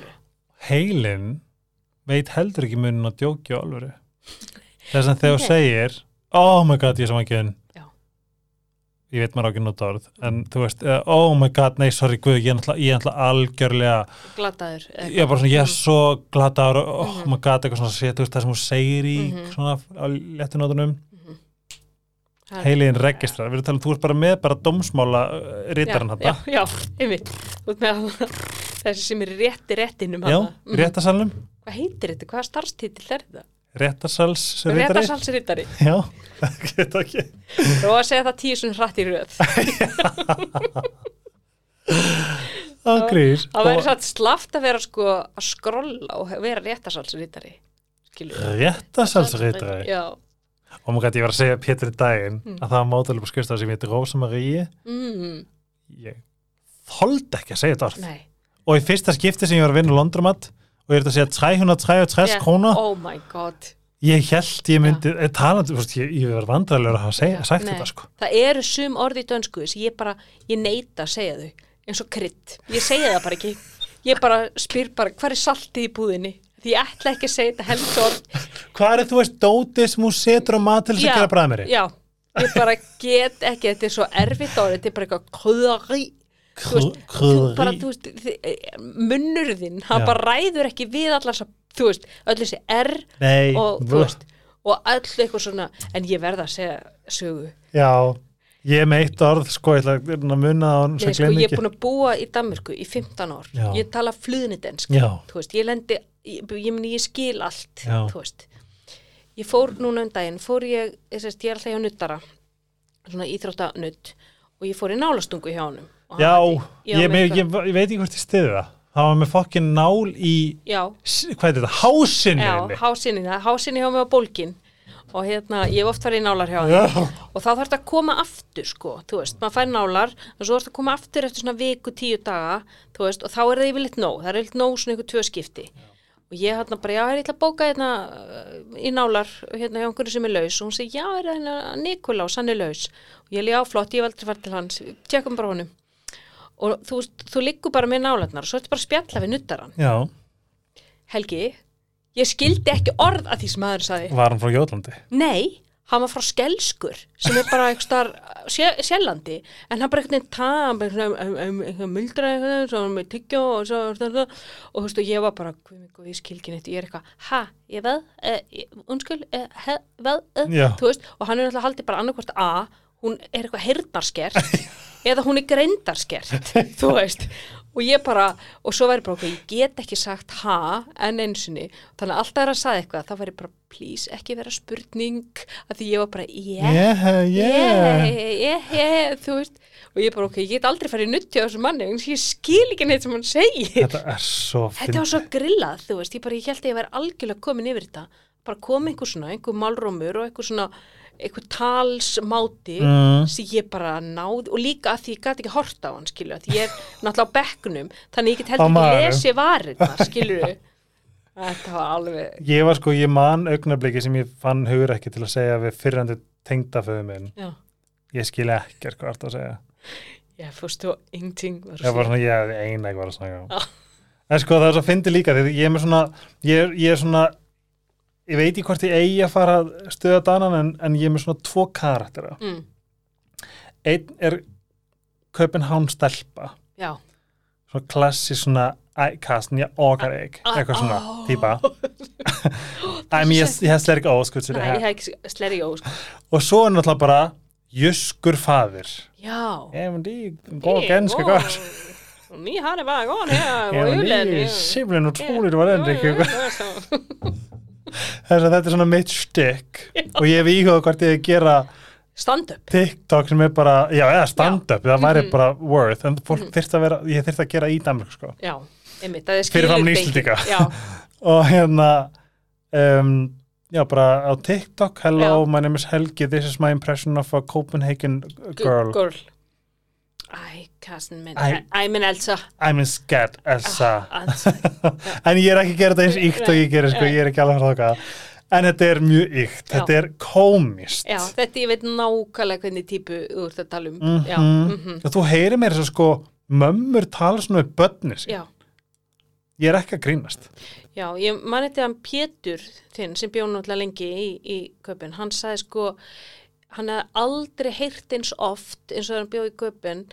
[SPEAKER 1] við
[SPEAKER 2] heilin veit heldur ekki munin að djóki á alvöru. Þess að þegar þú segir oh my god, ég er samangiðin
[SPEAKER 1] Já.
[SPEAKER 2] Ég veit maður á ekki nota orð en þú veist, eh, oh my god, nei, sorry guð, ég er náttúrulega- algjörlega
[SPEAKER 1] glataður
[SPEAKER 2] ég er bara svona, ég er svo glataður oh
[SPEAKER 1] Mhm.
[SPEAKER 2] my god, eitthvað svona sé, þú veist, það sem hún segir í
[SPEAKER 1] Mhm.
[SPEAKER 2] svona á léttunótunum
[SPEAKER 1] eitthvað.
[SPEAKER 2] heiliðin registrar, við erum talað um, þú ert bara með bara dómsmála rítaran
[SPEAKER 1] já,
[SPEAKER 2] þetta
[SPEAKER 1] já, já, einmitt Þú ert með hann- <laughs> þessi sem er rétti réttinum
[SPEAKER 2] já,
[SPEAKER 1] þarna. Mhm.
[SPEAKER 2] réttasalnum
[SPEAKER 1] hvað heitir þetta, hvaða starfstítill er þetta?
[SPEAKER 2] Réttarsals rittari
[SPEAKER 1] Réttarsalsrittari <laughs>
[SPEAKER 2] já, geta ekki.
[SPEAKER 1] Og að segja það tíu svona hratt í röð. <laughs>
[SPEAKER 2] Það grýr
[SPEAKER 1] það væri satt slaft að vera sko að skrolla og vera réttarsalsrittari skilur
[SPEAKER 2] réttarsals rittari
[SPEAKER 1] já,
[SPEAKER 2] og maður gæti ég var að segja Pétur í daginn
[SPEAKER 1] Mm.
[SPEAKER 2] að það var mótalega på skrifstað sem heitir Rósa Marie
[SPEAKER 1] mm,
[SPEAKER 2] ég þoldi ekki að segja þetta orð.
[SPEAKER 1] Nei.
[SPEAKER 2] Og í fyrsta skipti sem ég var að vinna Londrumat og ég er að segja 333
[SPEAKER 1] Já,
[SPEAKER 2] króna.
[SPEAKER 1] Oh my god.
[SPEAKER 2] Ég held ég myndi, ja. talandi, þú veist, ég, ég var vandræðilega að hafa segja, sagt
[SPEAKER 1] nei.
[SPEAKER 2] þetta sko.
[SPEAKER 1] Það eru sum orði í dönsku sem ég bara, ég neita að segja þau eins og krydd, ég segja það bara ekki. Ég bara spyr bara, hvað er saltið í búðinni? Því ég ætla ekki að segja þetta helst orð.
[SPEAKER 2] Hvað er þú veist dótið sem hún setur á mat til þess að gera bræðmeri?
[SPEAKER 1] já, ég bara get ekki þetta er svo erfitt orð, þetta er bara eitthvað kröðari þú veist, þú bara, þú veist þi- munnur þinn, hann bara ræður ekki við allar þess að, þú veist, öll þessi R
[SPEAKER 2] Nei,
[SPEAKER 1] og, veist, og öll eitthvað svona, en ég verða að segja sögu.
[SPEAKER 2] já, ég með eitt orð sko, ég ætla að munna sem
[SPEAKER 1] Nei, sko, ég er
[SPEAKER 2] ekki
[SPEAKER 1] búin að búa í Danmörku í 15 ár,
[SPEAKER 2] Já.
[SPEAKER 1] ég tala fluðnidensk, ég lendi, ég, ég, meni, ég skil allt,
[SPEAKER 2] Já.
[SPEAKER 1] þú veist. Ég fór núna um daginn, fór ég, ég, sest, ég er alltaf hjá nuttara, svona íþróttanutt, og ég fór í nálastungu hjá honum.
[SPEAKER 2] já, ég, ég, ég, ég veit ekki hvort ég stiði það. Það var með fokkin nál í
[SPEAKER 1] Já,
[SPEAKER 2] hvað er þetta, hásinni
[SPEAKER 1] Já, hásinni, það, hásinni hjá mig á bólkin og hérna, ég hef oft farið í nálar hjá
[SPEAKER 2] já,
[SPEAKER 1] og þá þarf þetta að koma aftur sko, þú veist, maður fær nálar og svo þarf þetta að koma aftur eftir svona viku, tíu daga þú veist, og þá er það yfirleitt nóg. Það er yfirleitt nóg svona ykkur tvö skipti og ég hérna bara, já, ég ætla að bóka hérna uh, í nálar, hérna hjá einhverju sem er laus? Og hún segi, já, er hérna Nikolás, hann er laus. Og ég líka á flott, ég aldrei farið til hans tjekkum bara honum. Og þú þú liggur bara með nálarnar og svo ertu bara að spjalla við nuttaran
[SPEAKER 2] já,
[SPEAKER 1] Helgi, ég skildi ekki orð að því sem maður sagði.
[SPEAKER 2] var hann frá Jótlandi?
[SPEAKER 1] Nei, hann var frá skelskur sem er bara eitthvað sjælandi en hann bara eitthvað bara eitthvað muldra eitthvað svo með tyggjó og svo og þú veist og ég var bara, ég skilkin eitt ég er eitthvað, ha, ég veð unskul, uh, he, veð
[SPEAKER 2] Já.
[SPEAKER 1] þú veist, og hann er náttúrulega haldið bara annarkvort a, hún er eitthvað heyrnarskert eða hún er greindarskert <laughs> þú veist, og ég bara og svo væri bara okkur, ég get ekki sagt ha en einsinni, þannig að alltaf er að sagði eitthvað, þá væri bara, please, ekki vera spurning, að því ég var bara yeah,
[SPEAKER 2] yeah,
[SPEAKER 1] yeah,
[SPEAKER 2] yeah
[SPEAKER 1] þú veist. Og ég bara, ok, ég get aldrei farið nutti á þessu manni ég skil ekki neitt sem hann segir.
[SPEAKER 2] Þetta er svo
[SPEAKER 1] þetta var svo grillað, þú veist, ég bara, ég held að ég væri algjörlega komin yfir þetta, bara kom einhver svona einhver málrómur og einhver svona einhver talsmáti
[SPEAKER 2] Mm.
[SPEAKER 1] sem ég bara náð og líka að því ég gæti ekki horta á hann, skilju, að því ég er náttúrulega á bekknum, þannig ég get
[SPEAKER 2] Á
[SPEAKER 1] heldur ekki
[SPEAKER 2] maganum.
[SPEAKER 1] lesi varirnar, skilju <laughs> þetta var alveg
[SPEAKER 2] ég var sko, ég man augnabliki sem ég fann hugur ekki til að segja við fyrrandi tengdaföðu minn
[SPEAKER 1] já,
[SPEAKER 2] ég skil ekkert hvað það að segja
[SPEAKER 1] ég fórst og ingenting var að
[SPEAKER 2] ég var svona, ég er eina ekki var að segja
[SPEAKER 1] Já.
[SPEAKER 2] en sko það er svo fyndi líka því ég er svona ég er, ég er svona ég veit ekki hvort ég eigi að fara að stöða danan en, en ég er með svona tvo karaktera
[SPEAKER 1] mm,
[SPEAKER 2] einn er Köpenhán stelpa.
[SPEAKER 1] Já,
[SPEAKER 2] svona klassi svona ækast, nýja okkar eig
[SPEAKER 1] Ah,
[SPEAKER 2] eitthvað svona
[SPEAKER 1] ah.
[SPEAKER 2] típa yes, <laughs> ég hef slerg óskut
[SPEAKER 1] ég hef ekki sleri ósk
[SPEAKER 2] og svo er náttúrulega bara Jyskur faðir.
[SPEAKER 1] Já,
[SPEAKER 2] ég men de går ganska godt
[SPEAKER 1] Ni har det bare godt her
[SPEAKER 2] Ja,
[SPEAKER 1] på
[SPEAKER 2] men Þess að þetta er svona mitt stykk og ég hef íhugað hvort ég gera
[SPEAKER 1] Stand up.
[SPEAKER 2] TikTok sem er bara, já, eða stand-up, það væri
[SPEAKER 1] Mhm.
[SPEAKER 2] bara worth, en fólk þyrst að vera, ég þyrst að gera í Danmark, sko.
[SPEAKER 1] Já, einmitt, það er
[SPEAKER 2] Fyrir
[SPEAKER 1] skilur
[SPEAKER 2] Íslendinga.
[SPEAKER 1] Já, <laughs>
[SPEAKER 2] Og hérna, um, já, bara á TikTok, hello,
[SPEAKER 1] Já.
[SPEAKER 2] my name is Helgi, this is my impression of a Copenhagen girl.
[SPEAKER 1] girl. Æ, Karsten, menn,
[SPEAKER 2] Æ.
[SPEAKER 1] æ, menn Elsa.
[SPEAKER 2] I'm in scared, Elsa.
[SPEAKER 1] Elsa.
[SPEAKER 2] en ég er ekki að gera þetta eins ykt og ég gerir, sko, ég er ekki alveg að þáka. En þetta er mjög ykt, þetta er komist.
[SPEAKER 1] Já, þetta ég veit nákvæmlega hvernig típu þú ert að tala um.
[SPEAKER 2] Mhm.
[SPEAKER 1] Já, mhm.
[SPEAKER 2] Og þú heyrir mér þess að sko mömmur tala svona við börni sín.
[SPEAKER 1] já,
[SPEAKER 2] Ég er ekki að grínast.
[SPEAKER 1] já, ég man þetta hann Pétur þinn sem bjóð náttúrulega lengi í, í köpun, hann sagði sko, hann hefði aldrei heyrt eins oft eins og hann bjóð í köpun,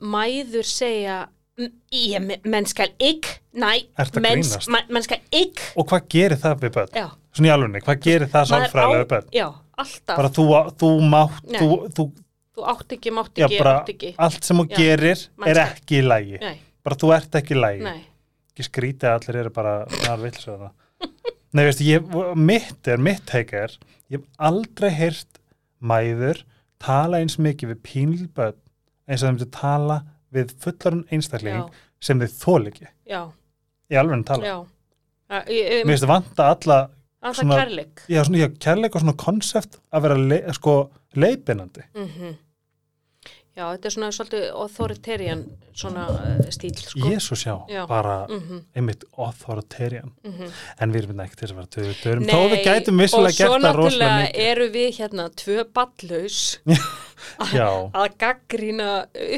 [SPEAKER 1] mæður segja, "Mm, ég, menn skal ikke, nei,
[SPEAKER 2] Ertu að
[SPEAKER 1] menn,
[SPEAKER 2] grínast?
[SPEAKER 1] man, menn skal ikke,
[SPEAKER 2] Og hvað gerir það við börn?
[SPEAKER 1] já,
[SPEAKER 2] Svona í alvegni, hvað gerir það sálfræðilega við börn?
[SPEAKER 1] Já, alltaf.
[SPEAKER 2] Bara þú, þú mátt, þú, þú,
[SPEAKER 1] þú átt ekki, mátt
[SPEAKER 2] já
[SPEAKER 1] ekki,
[SPEAKER 2] bara
[SPEAKER 1] átt ekki.
[SPEAKER 2] allt sem þú
[SPEAKER 1] Já.
[SPEAKER 2] gerir er ekki í lægi.
[SPEAKER 1] Nei,
[SPEAKER 2] Bara þú ert ekki í lægi. ekki skrítið að allir eru bara nær vilsöða Nei, veistu, ég, mitt er, mitt teik er ég hef aldrei heyrt mæður tala eins mikið við pínlböð eins og þeim til tala við fullarun einstakling
[SPEAKER 1] já,
[SPEAKER 2] sem þið þól ekki
[SPEAKER 1] já,
[SPEAKER 2] í alveg tala.
[SPEAKER 1] já. Ég- ég-
[SPEAKER 2] Mér finnst það vanta alla
[SPEAKER 1] það
[SPEAKER 2] svona-
[SPEAKER 1] kærleik
[SPEAKER 2] já, svona, já, kærleik og svona konsept að vera le, sko, leiðbeinandi.
[SPEAKER 1] mm Já, þetta er svona svolítið authoritarian svona uh, stíl sko.
[SPEAKER 2] Jésús, já,
[SPEAKER 1] Já.
[SPEAKER 2] bara
[SPEAKER 1] Mhm,
[SPEAKER 2] einmitt authoritarian.
[SPEAKER 1] mhm.
[SPEAKER 2] En við erum ekki til að vera töður törum. Þó við gætum
[SPEAKER 1] og
[SPEAKER 2] vissulega
[SPEAKER 1] svo
[SPEAKER 2] gert það rosalega
[SPEAKER 1] náttúrulega
[SPEAKER 2] mikið.
[SPEAKER 1] eru við hérna tvö ballaus <laughs> <laughs> að gaggrýna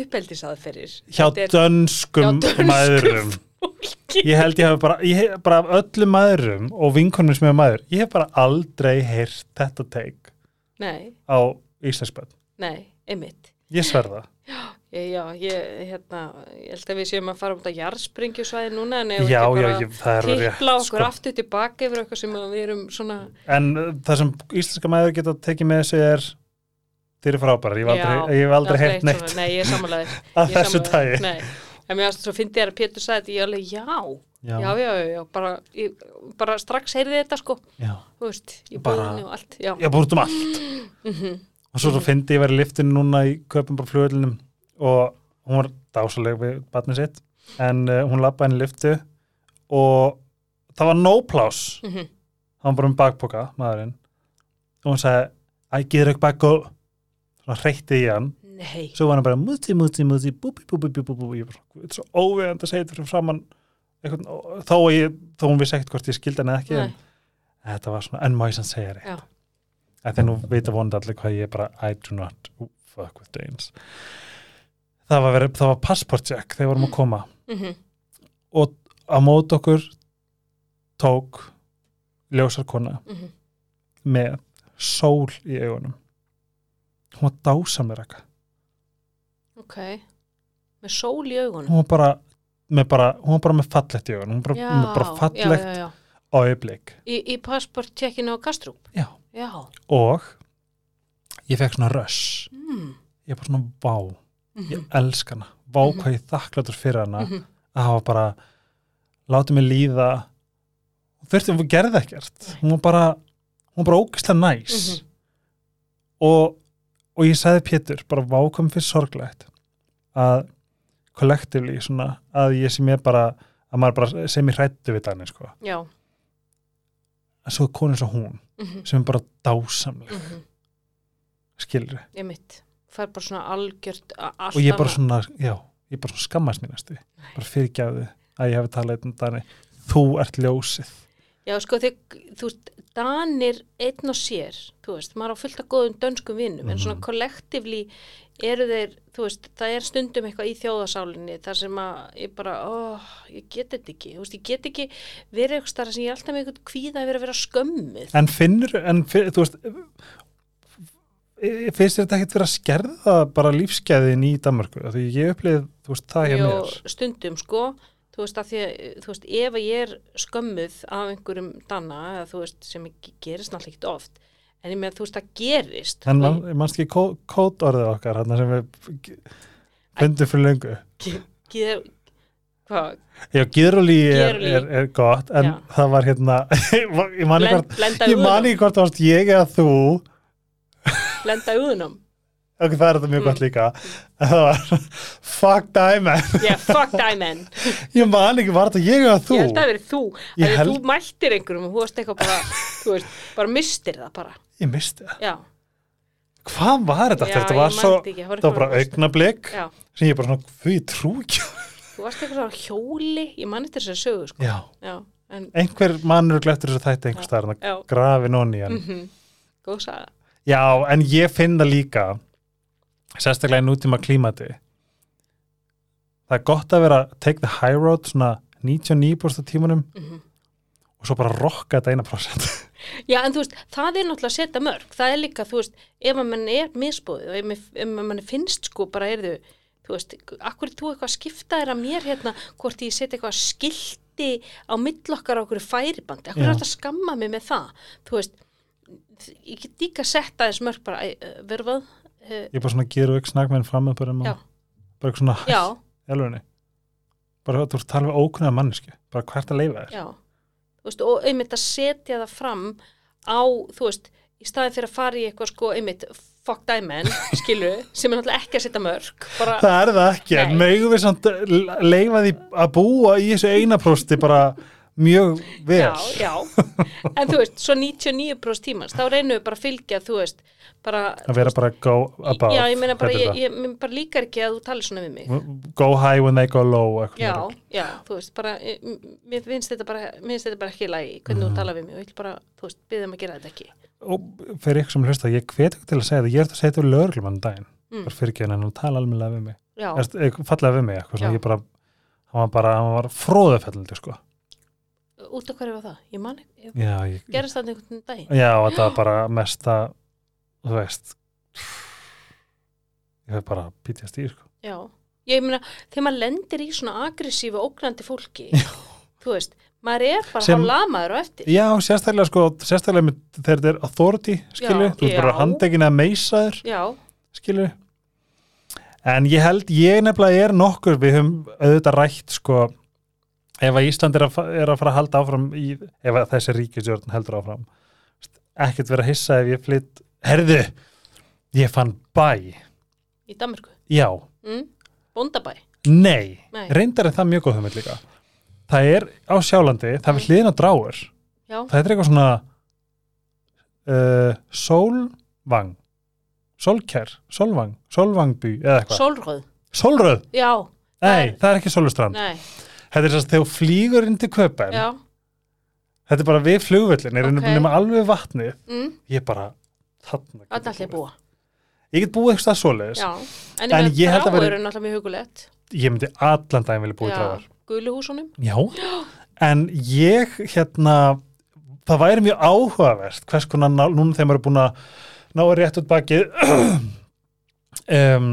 [SPEAKER 1] uppeldisaðferðir
[SPEAKER 2] hjá
[SPEAKER 1] er
[SPEAKER 2] dönskum,
[SPEAKER 1] dönskum
[SPEAKER 2] maðurum.
[SPEAKER 1] fólki.
[SPEAKER 2] Ég held ég hef bara, ég hef bara öllum maðurum og vinkonum sem er maður, ég hef bara aldrei heyrt þetta teik
[SPEAKER 1] Nei,
[SPEAKER 2] á Íslandsbönn.
[SPEAKER 1] nei, einmitt
[SPEAKER 2] Ég sverða.
[SPEAKER 1] ég, Já, ég, hérna, ég held að við séum að fara út á jarðspringjusvæði núna en
[SPEAKER 2] Já,
[SPEAKER 1] ekki
[SPEAKER 2] já,
[SPEAKER 1] bara
[SPEAKER 2] ég, er rétt.
[SPEAKER 1] okkur
[SPEAKER 2] Sko.
[SPEAKER 1] aftur tilbaka yfir eitthvað sem að við erum svona
[SPEAKER 2] En uh, það sem íslenska maður geta tekið með sig er þeir eru frábærar. Ég hef aldrei,
[SPEAKER 1] Já,
[SPEAKER 2] ég
[SPEAKER 1] eitt
[SPEAKER 2] neitt
[SPEAKER 1] Nei, ég er samanlega <laughs>
[SPEAKER 2] af þessu tægi.
[SPEAKER 1] Nei, en mér fyndi þér að Pétur sagði þetta, ég alveg, já,
[SPEAKER 2] Já,
[SPEAKER 1] já, já, já, já bara, ég, bara strax heyrði þetta sko,
[SPEAKER 2] já.
[SPEAKER 1] þú veist, ég búið og allt, já.
[SPEAKER 2] Ég búið um allt. Og svo, svo fyndi ég verið í liftinu núna í köpum bara flugöldinum og hún var dásaleg við batnið sitt. En uh, hún lappaði inn í liftu og það var no plás.
[SPEAKER 1] mhm,
[SPEAKER 2] hann var bara um bakpoka, maðurinn. Og hún sagði, I get a back og svona hreytti í hann.
[SPEAKER 1] Nei,
[SPEAKER 2] svo var hann bara, múti, múti, múti búbi, búbi, búbi, búbi. Þetta er svo óvegand að segja þetta fyrir framann eitthvað, og- þó, að ég, þó hún vissi ekkert hvort ég skildi eða ekki en þetta var svona, en sann segja
[SPEAKER 1] Já.
[SPEAKER 2] Reitt þegar nú vita vonandi allir hvað ég bara I do not fuck with Danes. Það var, verið, það var passport check þegar vorum að koma.
[SPEAKER 1] Mhm,
[SPEAKER 2] og á mót okkur tók ljósarkona
[SPEAKER 1] mhm,
[SPEAKER 2] með sól í augunum. Hún var dásamlega. Raka
[SPEAKER 1] ok, með sól í augunum.
[SPEAKER 2] hún var bara með, bara, hún var bara með fallegt í augunum. Hún var bara,
[SPEAKER 1] Já,
[SPEAKER 2] með bara fallegt
[SPEAKER 1] já.
[SPEAKER 2] auðblik
[SPEAKER 1] Í, í passportcheckinu á Kastrup?
[SPEAKER 2] Já.
[SPEAKER 1] Já,
[SPEAKER 2] og ég fekk svona röss
[SPEAKER 1] mm.
[SPEAKER 2] ég bara svona vá,
[SPEAKER 1] mhm,
[SPEAKER 2] ég elska hana. Vá
[SPEAKER 1] Mhm.
[SPEAKER 2] hvað ég þakkláttur fyrir hana
[SPEAKER 1] mhm,
[SPEAKER 2] að hafa bara látið mig líða. Þurfti að gerði ekkert. Hún var bara, hún var bara ógislega næs.
[SPEAKER 1] Mhm.
[SPEAKER 2] og, og ég sagði Pétur bara vákum fyrir sorglegt að kollektivli svona að ég sem ég bara að maður bara sem ég hrættu við þannig sko.
[SPEAKER 1] Já,
[SPEAKER 2] en svo er konin svo hún
[SPEAKER 1] mhm,
[SPEAKER 2] sem er bara dásamleg
[SPEAKER 1] mhm,
[SPEAKER 2] skilur
[SPEAKER 1] ég mitt. Það er bara svona algjört,
[SPEAKER 2] og ég bara
[SPEAKER 1] annað.
[SPEAKER 2] svona, já, ég bara svona skammast mín næstu, bara fyrirgjáði að ég hafi talað um þannig, þú ert ljósið.
[SPEAKER 1] Já, sko, þið, þú veist, Danir einn og sér, þú veist, maður á fullt af góðum dönskum vinnum, en svona
[SPEAKER 2] Mhm.
[SPEAKER 1] kollektivli eru þeir, þú veist, það er stundum eitthvað í þjóðasálinni þar sem að ég bara, ó, ég get þetta ekki, þú veist, ég get ekki verið eitthvað starf sem ég alltaf með eitthvað kvíða yfir að vera skömmið.
[SPEAKER 2] en finnur, en fyr, þú veist e- finnst þetta ekkert vera að skerða bara lífsgæðin í Danmarku, því ég upplið þú veist, það hjá
[SPEAKER 1] Jó,
[SPEAKER 2] mér.
[SPEAKER 1] stundum, sko, þú veist, að því að, þú veist, ef að ég er skömmuð af einhverjum danna, eða þú veist, sem gerist náttúrulega ekkert oft, en ég með, þú veist, það gerist.
[SPEAKER 2] en
[SPEAKER 1] og
[SPEAKER 2] man, mannst ekki kó, kótorðið okkar hann sem við fundum fyrir löngu
[SPEAKER 1] Ger, hvað,
[SPEAKER 2] já, gyrulí er, er, er gott en
[SPEAKER 1] Já.
[SPEAKER 2] það var hérna <laughs> ég man ekki
[SPEAKER 1] blend,
[SPEAKER 2] hvort ég það varst ég eða þú
[SPEAKER 1] blenda uðunum.
[SPEAKER 2] Ok, það er þetta mjög
[SPEAKER 1] Mm.
[SPEAKER 2] gott líka en það var fuck diamond
[SPEAKER 1] Yeah, fuck diamond. <laughs>
[SPEAKER 2] ég man ekki, var þetta ég eða þú
[SPEAKER 1] Ég held að það verið þú. Að
[SPEAKER 2] held-
[SPEAKER 1] þú mæltir einhverjum og þú varst eitthvað bara, þú veist, bara mistir það bara.
[SPEAKER 2] ég misti það,
[SPEAKER 1] Já.
[SPEAKER 2] hvað var þetta
[SPEAKER 1] Já,
[SPEAKER 2] þetta var
[SPEAKER 1] man
[SPEAKER 2] svo,
[SPEAKER 1] ekki, það var
[SPEAKER 2] það var bara
[SPEAKER 1] Já.
[SPEAKER 2] sem ég bara svona, því trú ekki á."
[SPEAKER 1] Þú varst eitthvað svona hjóli, ég mann eftir þessari sögu, sko.
[SPEAKER 2] já,
[SPEAKER 1] Já. En,
[SPEAKER 2] einhver mannur glettur þess að þætti einhver staðar,
[SPEAKER 1] já.
[SPEAKER 2] grafi hann
[SPEAKER 1] Mm Góð saga.
[SPEAKER 2] Já, en ég finn það líka sérstaklega í nútíma klímati. Það er gott að vera take the high road svona 99% af tímanum
[SPEAKER 1] Mm
[SPEAKER 2] og svo bara rokka þetta eina prosent <laughs>
[SPEAKER 1] Já, en þú veist, það er náttúrulega að setja mörg. Það er líka, þú veist, ef mann er misbúið og ef, ef mann finnst sko bara, er þau, þú veist, akkur þú eitthvað að skipta þér að mér hérna, hvort ég setja eitthvað skilti á millokkar á okkur færibandi, akkur er þetta að skamma mig með það, þú veist, ég get líka að setja þess mörg bara, verfað,
[SPEAKER 2] ég bara svona auk snakmenn fram með bara,
[SPEAKER 1] Já.
[SPEAKER 2] bara eitthvað svona helvunni <laughs> bara þú ert að tala við ókunna mannesku bara hvert að leifa þér?
[SPEAKER 1] Veist, og einmitt að setja það fram á, þú veist, í staðin fyrir að fara í eitthvað sko, einmitt, fuck diamond, <laughs> skilu, sem er náttúrulega ekki að setja mörg, bara,
[SPEAKER 2] það er það ekki, en
[SPEAKER 1] Nei.
[SPEAKER 2] megum við samt leifa því að búa í þessu einaprosti bara mjög vel
[SPEAKER 1] já, já, en þú veist, svo 99% tímans, þá reynum við bara að fylgja, þú veist, bara,
[SPEAKER 2] að vera bara go above
[SPEAKER 1] já, ég meina bara,
[SPEAKER 2] Þetta
[SPEAKER 1] ég, ég, mér bara líkar ekki að þú talir svona við mig.
[SPEAKER 2] go high when they go low eitthvað
[SPEAKER 1] Já, já, þú veist, bara, eh, mér finnst þetta bara, finnst þetta bara ekki í lagi, hvernig
[SPEAKER 2] Mhm.
[SPEAKER 1] þú talar við mig, og ég vil bara, þú veist, byggðum að gera þetta ekki.
[SPEAKER 2] og fyrir ykkur sem hlusta, ég hvet ekki til að segja það ég er þetta að segja þetta við lögreglum hann daginn
[SPEAKER 1] Mm.
[SPEAKER 2] bara fyrir ekki hann að tala almennilega við mig Erst, fallega við mig, eitthvað ég bara hann var bara, hann var fróðafellandi sko.
[SPEAKER 1] Út af hverju var það? Ég man ekki,
[SPEAKER 2] já, ég,
[SPEAKER 1] gerist það einhvern daginn?
[SPEAKER 2] já, þetta var bara mesta þú veist ég hef bara pítjast í sko.
[SPEAKER 1] Já, ég meina, þegar maður lendir í svona aggressífu, ógnandi fólki, þú veist, maður er bara
[SPEAKER 2] Sem-
[SPEAKER 1] Sem... lamaður á eftir.
[SPEAKER 2] já, sérstaklega sko, sérstaklega með, þegar þetta er authority, skilu,
[SPEAKER 1] Já,
[SPEAKER 2] þú er bara
[SPEAKER 1] já.
[SPEAKER 2] handekinn að meisa þér
[SPEAKER 1] Já,
[SPEAKER 2] skilu en ég held, ég nefnilega er nokkur við höfum auðvitað rætt sko, ef að Ísland er að, er að fara að halda áfram í, ef að þessi ríkisjörn heldur áfram ekkert vera að hissa ef ég flytt herðu, ég fann bæ.
[SPEAKER 1] Í Danmarku.
[SPEAKER 2] já,
[SPEAKER 1] Mm? Bóndabæ.
[SPEAKER 2] nei,
[SPEAKER 1] Nei.
[SPEAKER 2] reyndar er það mjög góð hugmynd líka. Það er á Sjálandi, það er við hliðin á dráur
[SPEAKER 1] Já,
[SPEAKER 2] það er eitthvað svona uh, sólvang. Sólkær, sólvang sólvangby eða eitthvað.
[SPEAKER 1] Sólröð.
[SPEAKER 2] Sólröð,
[SPEAKER 1] Já,
[SPEAKER 2] nei, það er ekki Sólurstrand
[SPEAKER 1] nei,
[SPEAKER 2] Þetta er þess að þegar flýgur inn til köpen
[SPEAKER 1] já,
[SPEAKER 2] Þetta er bara við flugvöllin er
[SPEAKER 1] Ok.
[SPEAKER 2] okay. nema alveg vatnið
[SPEAKER 1] mm,
[SPEAKER 2] Ég er bara, þarna
[SPEAKER 1] að allir búa.
[SPEAKER 2] Ég get búið eitthvað stað svoleiðis
[SPEAKER 1] en,
[SPEAKER 2] En ég
[SPEAKER 1] ég
[SPEAKER 2] held að
[SPEAKER 1] er hugulegt.
[SPEAKER 2] Ég myndi allan daginn vilja búið dráðar
[SPEAKER 1] guluhúsunum.
[SPEAKER 2] Já, en ég hérna það væri mjög áhugavert hvers konar, núna þegar maður er búin að ná að rétt út bakið <clears throat> um,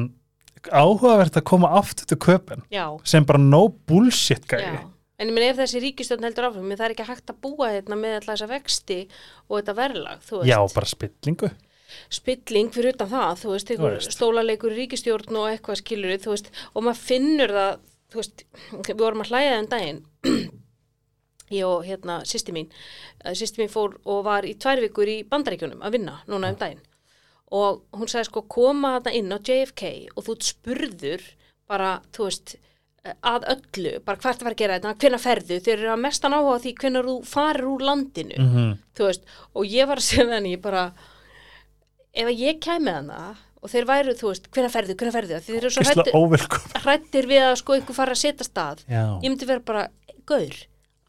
[SPEAKER 2] áhugavert að koma aftur til köpen
[SPEAKER 1] Já,
[SPEAKER 2] sem bara no bullshit
[SPEAKER 1] já. En ég minn ef þessi ríkistjórn heldur áfram, það er ekki hægt að búa hérna með alltaf þessa vexti og þetta verðlag.
[SPEAKER 2] Já, bara spillingu.
[SPEAKER 1] Spilling fyrir utan það, þú veist,
[SPEAKER 2] veist.
[SPEAKER 1] stólaleikur í ríkistjórn og eitthvað skilur þú veist, og maður finnur það, þú veist, við vorum að hlæja þenn daginn, <clears throat> ég og hérna sýsti mín, sýsti mín fór og var í tvær vikur í bandaríkjunum að vinna núna um daginn og hún sagði sko koma þarna inn á JFK og þú spurður bara, þú veist, að öllu, bara hvert var að gera þetta, hvenær ferðu, þeir eru að mestan áhuga því hvenær þú farir úr landinu.
[SPEAKER 2] Mm -hmm.
[SPEAKER 1] þú veist, og ég var að segja við henni, ég bara ef ég kæmi hana og þeir væru, þú veist, hvenær ferðu, hvenær ferðu? Þeir eru svo hrættir, hrættir við að sko einhver fara að setja stað
[SPEAKER 2] Já,
[SPEAKER 1] ég myndi vera bara, gaur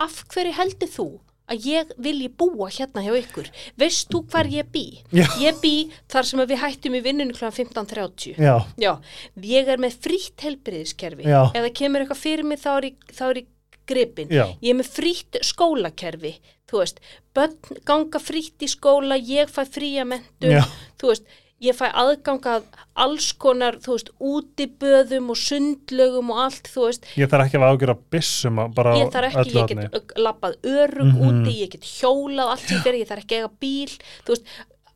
[SPEAKER 1] af hverju heldur þú að ég vilji búa hérna hjá ykkur. Veist þú hvar ég bý?
[SPEAKER 2] Já.
[SPEAKER 1] Ég bý þar sem að við hættum í vinnunum kl. 15.30
[SPEAKER 2] já,
[SPEAKER 1] Já, ég er með frítt helbriðiskerfi eða kemur eitthvað fyrir mig þá er ég, þá er ég gripin ég er með frítt skólakerfi þú veist, börn ganga frítt í skóla, ég fæ fría mentun,
[SPEAKER 2] Já.
[SPEAKER 1] þú veist ég fæ aðgangað alls konar þú veist, útiböðum og sundlögum og allt, þú veist.
[SPEAKER 2] Ég þarf ekki að ágjöra byssum að bara
[SPEAKER 1] ég þarf ekki, ég get lappað örug
[SPEAKER 2] Mhm.
[SPEAKER 1] úti, ég get hjólað allt sem fyrir, ég þarf ekki að eiga bíl þú veist,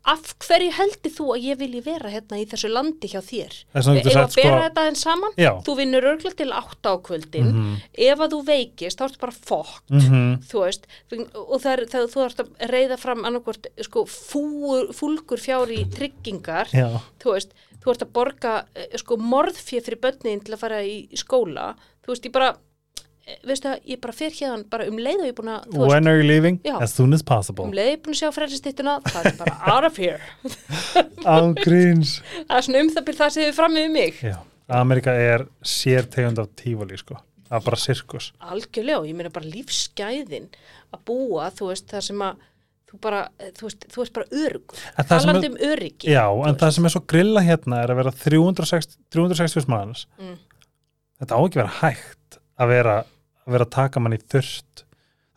[SPEAKER 1] af hverju heldur þú að ég vilji vera hérna í þessu landi hjá þér? Ef að
[SPEAKER 2] sagt, sko-
[SPEAKER 1] bera þetta enn saman?
[SPEAKER 2] Já.
[SPEAKER 1] þú vinnur örgla til átta á kvöldin.
[SPEAKER 2] Mhm.
[SPEAKER 1] ef að þú veikist, þá ertu bara fokk
[SPEAKER 2] Mhm.
[SPEAKER 1] þú veist, og það er, það, þú ert að reyða fram annarkvort sko, fúur, fúlgur fjár í tryggingar,
[SPEAKER 2] Já,
[SPEAKER 1] þú veist þú ert að borga eh, sko, morðfjö fyrir börnin til að fara í skóla. Þú veist, ég bara veistu það, ég bara fer hérna bara um leið og ég er búin að þú veist,
[SPEAKER 2] when are you leaving?
[SPEAKER 1] Já.
[SPEAKER 2] As soon as possible.
[SPEAKER 1] Um leið ég er búin að sjá frelsistittuna það er bara out of here. <laughs>
[SPEAKER 2] Án gríns.
[SPEAKER 1] Það er svona um það byrð það sem þið fram með mig.
[SPEAKER 2] Já, Amerika er sér tegund af tífali sko, það er bara sirkus.
[SPEAKER 1] Algjörlega, og ég meina bara lífsgæðin að búa, þú veist, það sem að þú bara, þú veist, þú veist bara
[SPEAKER 2] er-
[SPEAKER 1] talandi um öryggi
[SPEAKER 2] Já, en
[SPEAKER 1] veist.
[SPEAKER 2] það sem er svo grilla hérna er að vera 360 360 manns.
[SPEAKER 1] Mm.
[SPEAKER 2] þetta á ekki að vera hægt að vera að vera að taka mann í þurft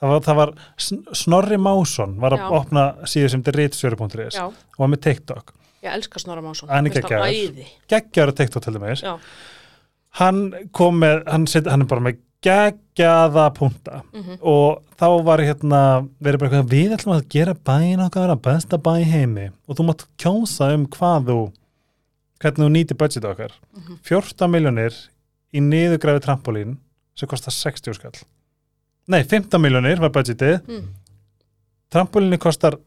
[SPEAKER 2] það var, það var Sn- Snorri Másson var að
[SPEAKER 1] Já.
[SPEAKER 2] opna síðu sem þetta er ritsjöru.is
[SPEAKER 1] já,
[SPEAKER 2] og var með TikTok.
[SPEAKER 1] Ég elska Snorra Másson.
[SPEAKER 2] Hann er
[SPEAKER 1] Mér finnst
[SPEAKER 2] geggjaður.
[SPEAKER 1] æði.
[SPEAKER 2] geggjaður á TikTok til dæmis.
[SPEAKER 1] Já,
[SPEAKER 2] hann kom með, hann, set, hann er bara með geggjaða punta.
[SPEAKER 1] Mhm,
[SPEAKER 2] og þá var hérna verið bara eitthvað, við ætlum að gera bæin okkar að besta bæ í heimi. Og þú mátt kjósa um hvað þú hvernig þú nýtir budget okkar.
[SPEAKER 1] Mhm.
[SPEAKER 2] 14 miljonir í niðurgræfi trampolín sem kostar 60 skall. Nei, 15 miljonir var budgetið.
[SPEAKER 1] Mm,
[SPEAKER 2] trampolínu kostar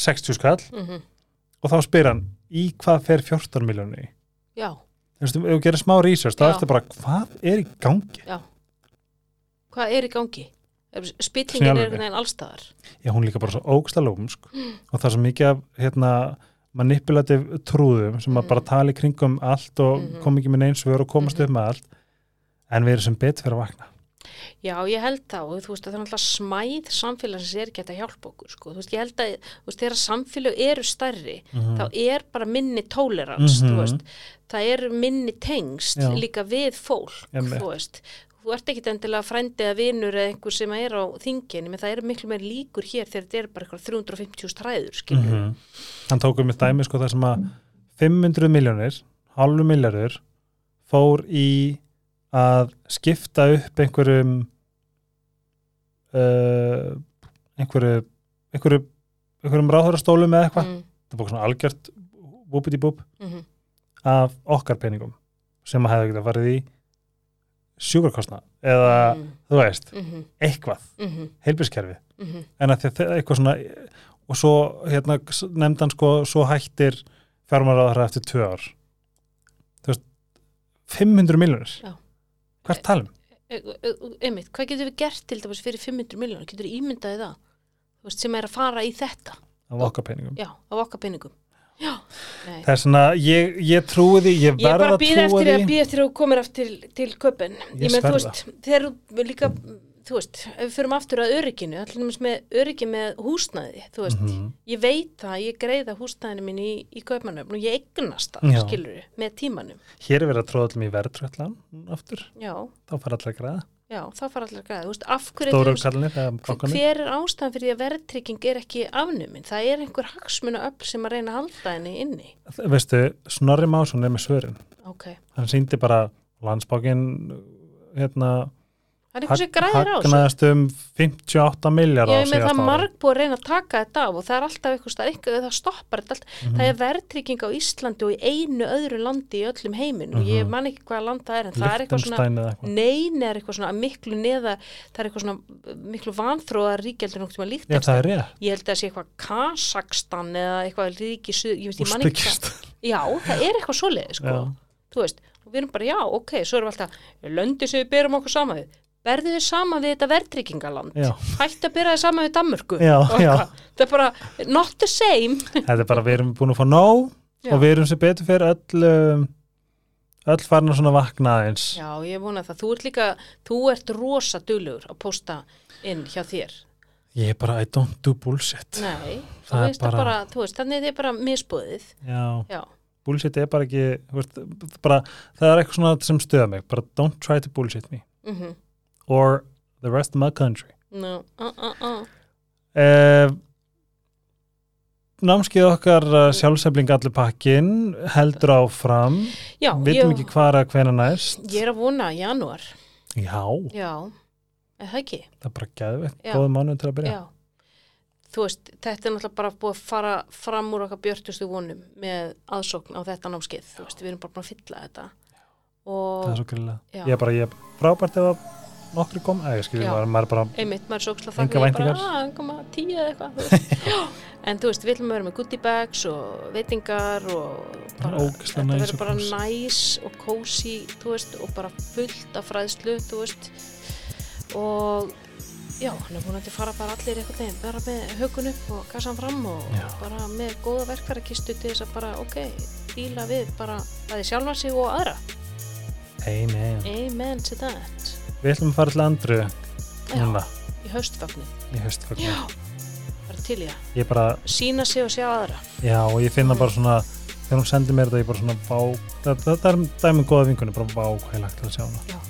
[SPEAKER 2] 60 skall.
[SPEAKER 1] Mm
[SPEAKER 2] og þá spyr hann í hvað fer 14 miljonir
[SPEAKER 1] já,
[SPEAKER 2] ef þú gerir smá research þá ertu bara, hvað er í gangi?
[SPEAKER 1] Já. Hvað er í gangi? Spillingin er einhvern veginn allstaðar
[SPEAKER 2] já, hún er líka bara svo ógsta lúmsk. Og það er svo mikið af hérna, manipulativ trúðum sem að
[SPEAKER 1] Mhm.
[SPEAKER 2] bara tala í kringum allt og
[SPEAKER 1] Mhm.
[SPEAKER 2] kom ekki með neins og komast
[SPEAKER 1] Mhm.
[SPEAKER 2] upp með allt en við erum sem betur fyrir að vakna
[SPEAKER 1] Já, ég held þá, þú veist að það er náttúrulega smæð samfélagsins er ekki að hjálpa okkur, sko, þú veist, ég held að, þú veist, þegar samfélag eru stærri,
[SPEAKER 2] Mhm.
[SPEAKER 1] þá er bara minni tolerans,
[SPEAKER 2] Mhm.
[SPEAKER 1] þú veist, það er minni tengst
[SPEAKER 2] Já.
[SPEAKER 1] líka við fólk,
[SPEAKER 2] Einmitt.
[SPEAKER 1] þú veist, þú ert ekki endilega frændi eða vinur eða einhver sem er á þingin, menn það eru miklu meir líkur hér þegar þetta er bara eitthvað 350 stræður, skilur.
[SPEAKER 2] -hmm. hann tók um eitt dæmi sko það sem að 500 miljónir halvu miljardur fór í að skipta upp einhverjum uh, einhverju einhverju einhverjum ráðhörastólum eða eitthvað.
[SPEAKER 1] Mm,
[SPEAKER 2] það bara svona algjört búbiti búb
[SPEAKER 1] mhm,
[SPEAKER 2] af okkar peningum sem að hefði getað farið í sjúkarkostna eða
[SPEAKER 1] mm,
[SPEAKER 2] þú veist,
[SPEAKER 1] mhm,
[SPEAKER 2] eitthvað
[SPEAKER 1] mhm,
[SPEAKER 2] heilbískerfi
[SPEAKER 1] mhm.
[SPEAKER 2] en að þetta er eitthvað svona og svo hérna nefndan sko svo hættir fjármálaráðara eftir tvö ár. Þú veist 500 miljonir
[SPEAKER 1] Já.
[SPEAKER 2] Hvert talum?
[SPEAKER 1] E- e- einmitt, hvað getur við gert til dæmis fyrir 500 miljónur, getur við ímyndaði það? Veist, sem er að fara í þetta.
[SPEAKER 2] Af okkar peningum.
[SPEAKER 1] Já, á okkar peningum. Já, nei.
[SPEAKER 2] Það er svona, ég, ég trúi því ég
[SPEAKER 1] Ég er
[SPEAKER 2] verð
[SPEAKER 1] bara
[SPEAKER 2] að
[SPEAKER 1] að býða
[SPEAKER 2] trúa
[SPEAKER 1] eftir að
[SPEAKER 2] því.
[SPEAKER 1] býða eftir að þú komir aftur til, til köpun.
[SPEAKER 2] Ég
[SPEAKER 1] Ég
[SPEAKER 2] sverða.
[SPEAKER 1] þegar þú líka, þú veist, ef við förum aftur að örygginu, allir með öryggi með húsnæði, þú veist,
[SPEAKER 2] Mhm.
[SPEAKER 1] ég veit það, ég greiða húsnæðinu mín í, í kaupmannöfn og ég eignast það, skilur með tímanum.
[SPEAKER 2] hér er verið að tróða allir í verðtröðlan aftur,
[SPEAKER 1] Já,
[SPEAKER 2] þá fara allir að græða
[SPEAKER 1] já, þá fara allir að greiða, þú veist, af hverju,
[SPEAKER 2] kallinni
[SPEAKER 1] hver er ástæðan fyrir því að verðtrygging er ekki afnumin? Það er einhver hagsmuna öll sem að reyna að halda henni inni.
[SPEAKER 2] veistu, Snorri Másson er með svörin
[SPEAKER 1] Ok,
[SPEAKER 2] hann síndi bara landsbákin hérna
[SPEAKER 1] það er sem græðir á þessu.
[SPEAKER 2] hagnaðast um 58 miljard á
[SPEAKER 1] ég með það marg búið að reyna að taka þetta af og það er alltaf eitthvað stað, eitthvað, það stoppar þetta allt.
[SPEAKER 2] Mhm.
[SPEAKER 1] Það er verðtrygging á Íslandi og í einu öðru landi í öllum heiminn og ég
[SPEAKER 2] Mhm.
[SPEAKER 1] man ekki hvaða land það er en það er eitthvað svona, nein er eitthvað svona miklu neða, það er eitthvað svona miklu vanþróðar ríkjaldur nokkuð sem að líkt
[SPEAKER 2] Já, það er rétt
[SPEAKER 1] Ég held að það sé eitthvað Kazakstan eða eitthvað ríki, ég veist, ég man ekki það sko. Þú veist, og við erum bara, já, ok, svo erum við alltaf, löndi sem við berum okkur saman við. Verðum við saman við þetta verðtryggingaland? Hætti að bera þið saman við Danmörku?
[SPEAKER 2] Já, já.
[SPEAKER 1] Það er bara, not the same. <laughs>
[SPEAKER 2] Þetta er bara, við erum búin að fá nóg
[SPEAKER 1] Já.
[SPEAKER 2] og við erum sem betur fyrir öll um, öll farin að svona vakna eins
[SPEAKER 1] Já, ég vona það. Þú ert líka, þú ert rosa duglegur að posta inn hjá þér.
[SPEAKER 2] Ég er bara, I don't do bullshit
[SPEAKER 1] Nei,
[SPEAKER 2] Það er bara-
[SPEAKER 1] bara, þú veist, þannig þið er bara misbúðið.
[SPEAKER 2] Já,
[SPEAKER 1] Já,
[SPEAKER 2] bullshit er bara ekki veist, bara, það er eitthvað svona sem stöða mig bara don't try to bullshit me
[SPEAKER 1] mhm,
[SPEAKER 2] or the rest of my country
[SPEAKER 1] no, uh, uh, uh.
[SPEAKER 2] uh, Námskið okkar uh, sjálfsefling allir pakkin heldur áfram
[SPEAKER 1] Já,
[SPEAKER 2] vitum
[SPEAKER 1] ég,
[SPEAKER 2] ekki hvað að hvena næst
[SPEAKER 1] ég er að vona janúar.
[SPEAKER 2] Já,
[SPEAKER 1] Já, það ekki?
[SPEAKER 2] það er bara geðveitt,
[SPEAKER 1] Já.
[SPEAKER 2] góða mánuð til að byrja
[SPEAKER 1] Já, þú veist, þetta er náttúrulega bara búið að fara fram úr okkar björtustu vonum með aðsókn á þetta námskeið, þú veist, við erum bara búin að fylla þetta og
[SPEAKER 2] það er svo grillega
[SPEAKER 1] Já.
[SPEAKER 2] ég er bara, ég er frábært ef að nokkri kom, eða ég skilji
[SPEAKER 1] Já.
[SPEAKER 2] maður, bara
[SPEAKER 1] einmitt, maður er svo
[SPEAKER 2] Engar
[SPEAKER 1] þakka ég bara, að, hann koma tíu eða eitthvað, þú <laughs> en þú veist, við að vera með goodie bags og veitingar og
[SPEAKER 2] Bara
[SPEAKER 1] þetta verður bara næs og kósi, þú veist, og bara fullt af fræðslu, þú veist, og já, hann er búin að fara bara allir einhvern veginn, bara með hökun upp og kassan fram og
[SPEAKER 2] Já.
[SPEAKER 1] bara með góða verkarakistu til þess að bara, ok, díla við bara bæði sjálfa sig og aðra.
[SPEAKER 2] Amen.
[SPEAKER 1] Amen to that.
[SPEAKER 2] Við ætlum að fara til andru
[SPEAKER 1] Já,
[SPEAKER 2] núna
[SPEAKER 1] í haustfagnu.
[SPEAKER 2] í höstfagnu.
[SPEAKER 1] Bara til í það.
[SPEAKER 2] Ég bara,
[SPEAKER 1] Sína sig og sjá aðra.
[SPEAKER 2] já, og ég finna bara svona þegar hún sendir mér þetta, ég bara svona það, það er dæmið góða vinkunni, bara vá hvað ég lagt til að sjá hana.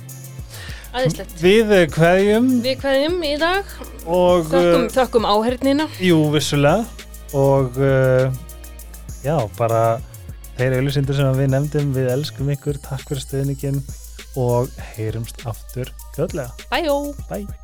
[SPEAKER 1] Æðislegt.
[SPEAKER 2] Við eh, kveðjum
[SPEAKER 1] Við hverjum í dag.
[SPEAKER 2] og
[SPEAKER 1] Þökkum,
[SPEAKER 2] uh,
[SPEAKER 1] þökkum áhernina.
[SPEAKER 2] jú, vissulega og uh, já, bara þeir auðlýsindur sem við nefndum, við elskum ykkur, takk fyrir stöðningin og heyrumst aftur gjöðlega.
[SPEAKER 1] Bæjó.
[SPEAKER 2] Bye!